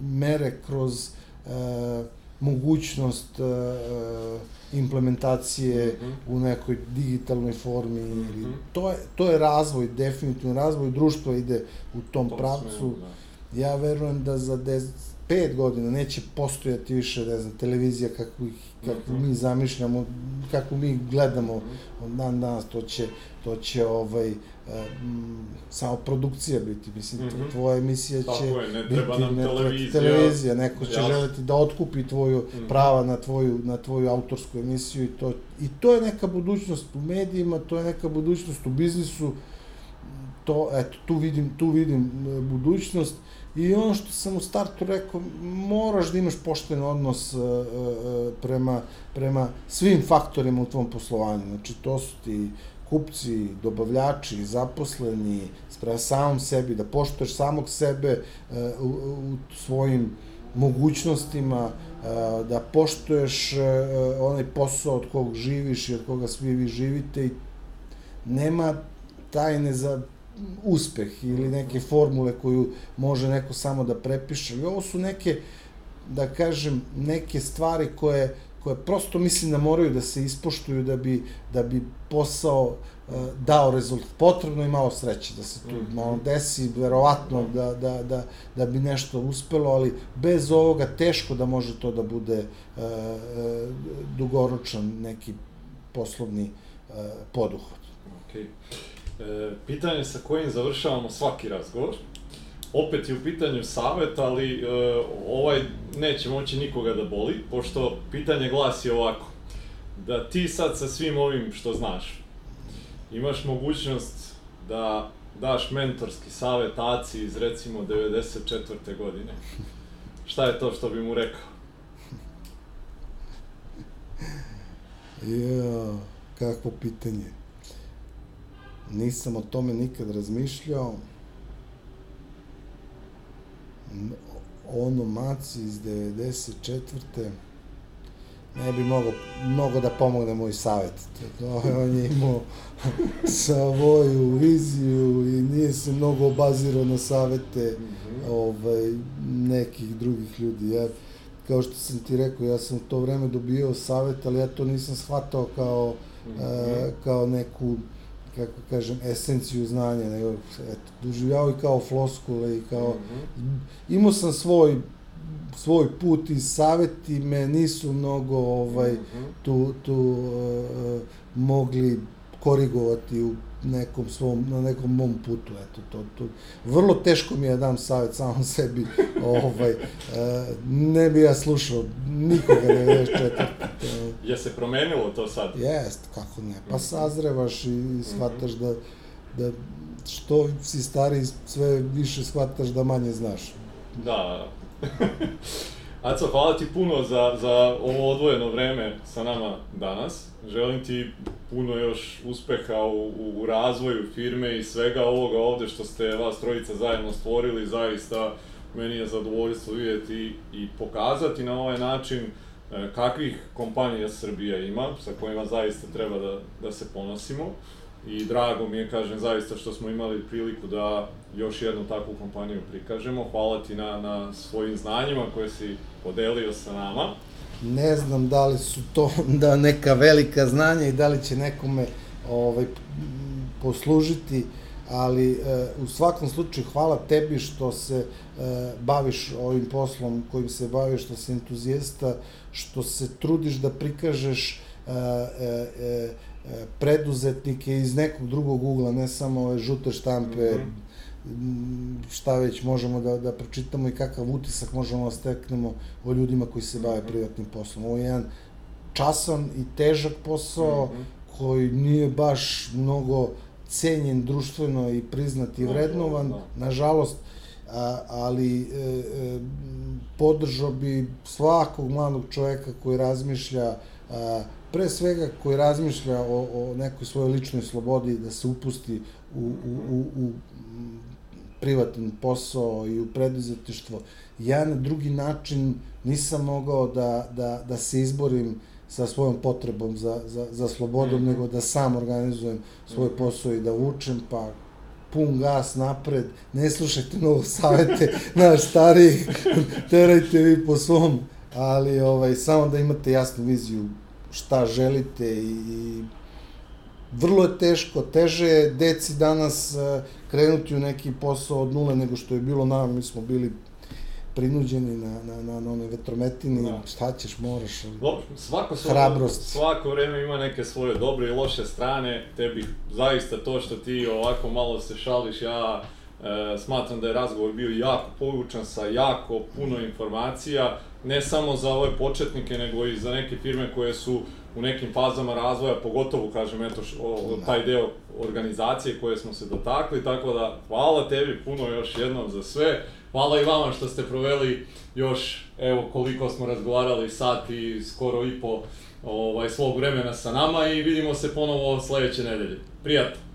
mere kroz a, mogućnost a, implementacije mm -hmm. u nekoj digitalnoj formi mm -hmm. to je to je razvoj definitivno razvoj društva ide u tom to pravcu. da. Ja verujem da za 10 5 godina neće postojati više, ne znam, televizija kako, ih, kako mi zamišljamo, kako mi gledamo od dan danas, to će, to će ovaj, um, samo produkcija biti, mislim, mm -hmm. tvoja emisija će Tako je, ne treba biti nam televizija, televizija, neko će jasno. želeti da otkupi tvoju mm -hmm. prava na tvoju, na tvoju autorsku emisiju i to, i to je neka budućnost u medijima, to je neka budućnost u biznisu, to, eto, tu vidim, tu vidim e, budućnost I ono što sam u startu rekao, moraš da imaš pošten odnos uh, uh, prema, prema svim faktorima u tvom poslovanju. Znači, to su ti kupci, dobavljači, zaposleni, sprema samom sebi, da poštuješ samog sebe uh, u, u svojim mogućnostima, da poštuješ onaj posao od kog živiš i od koga svi vi živite i nema tajne za uspeh ili neke formule koju može neko samo da prepiše. I ovo su neke, da kažem, neke stvari koje, koje prosto mislim da moraju da se ispoštuju da bi, da bi posao uh, dao rezultat. Potrebno i malo sreće da se tu malo desi, verovatno da, da, da, da bi nešto uspelo, ali bez ovoga teško da može to da bude uh, uh, dugoročan neki poslovni uh, poduhvat. Okay. E, pitanje sa kojim završavamo svaki razgovor. Opet je u pitanju savet, ali e, ovaj neće moći nikoga da boli, pošto pitanje glasi ovako. Da ti sad sa svim ovim što znaš, imaš mogućnost da daš mentorski savet Aci iz recimo 94. godine. Šta je to što bi mu rekao? Ja, kakvo pitanje. Nisam o tome nikad razmišljao. Ono maci iz 94. Ne bi mogo, mnogo da pomogne moj savjet. To, on je imao svoju viziju i nije se mnogo obazirao na savete mm -hmm. ovaj, nekih drugih ljudi. Ja, kao što sam ti rekao, ja sam u to vreme dobio savet, ali ja to nisam shvatao kao, mm -hmm. uh, kao neku kako kažem, esenciju znanja, nego, eto, doživljavao i kao floskule i kao, mm -hmm. imao sam svoj svoj put i saveti me nisu mnogo ovaj mm -hmm. tu tu uh, mogli korigovati u nekom svom, na nekom mom putu, eto, to, to, vrlo teško mi je da dam savjet samom sebi, ovaj, uh, ne bi ja slušao nikoga 94. Je se promenilo to sad? Jest, kako ne, pa sazrevaš i, i shvataš da, da što si stari, sve više shvataš da manje znaš. Da, Aco, hvala ti puno za, za ovo odvojeno vreme sa nama danas. Želim ti puno još uspeha u, u razvoju firme i svega ovoga ovde što ste vas trojica zajedno stvorili. Zaista meni je zadovoljstvo vidjeti i pokazati na ovaj način e, kakvih kompanija Srbija ima, sa kojima zaista treba da, da se ponosimo i drago mi je, kažem, zaista što smo imali priliku da još jednu takvu kompaniju prikažemo. Hvala ti na, na svojim znanjima koje si podelio sa nama. Ne znam da li su to da neka velika znanja i da li će nekome ovaj, poslužiti, ali e, u svakom slučaju hvala tebi što se e, baviš ovim poslom kojim se baviš, što si entuzijasta, što se trudiš da prikažeš e, e, e preduzetnike iz nekog drugog ugla, ne samo ove žute štampe, mm -hmm. Šta već možemo da, da pročitamo i kakav utisak možemo da steknemo o ljudima koji se bave mhm. privatnim poslom. Ovo je jedan časan i težak posao mm -hmm. koji nije baš mnogo cenjen društveno i priznat i vrednovan. No, no, no. Nažalost, a, ali e, e, podržao bi svakog mladog čoveka koji razmišlja a, pre svega koji razmišlja o, o nekoj svojoj ličnoj slobodi da se upusti u, u, u, u privatan posao i u preduzetništvo. Ja na drugi način nisam mogao da, da, da se izborim sa svojom potrebom za, za, za slobodom, mm -hmm. nego da sam organizujem svoj mhm. posao i da učem, pa pun gas napred, ne slušajte novo savete naš starih, terajte vi po svom, ali ovaj, samo da imate jasnu viziju šta želite i, i vrlo je teško, teže je deci danas uh, krenuti u neki posao od nule nego što je bilo nam, mi smo bili prinuđeni na, na, na, na onoj vetrometini, da. šta ćeš, moraš, svako svako, hrabrost. Svako vreme ima neke svoje dobre i loše strane, tebi zaista to što ti ovako malo se šališ, ja e, smatram da je razgovor bio jako poučan sa jako puno informacija, ne samo za ove početnike, nego i za neke firme koje su u nekim fazama razvoja, pogotovo, kažem, eto, o, taj deo organizacije koje smo se dotakli, tako da hvala tebi puno još jednom za sve. Hvala i vama što ste proveli još, evo koliko smo razgovarali, sat i skoro i po ovaj, svog vremena sa nama i vidimo se ponovo sledeće nedelje. Prijatno!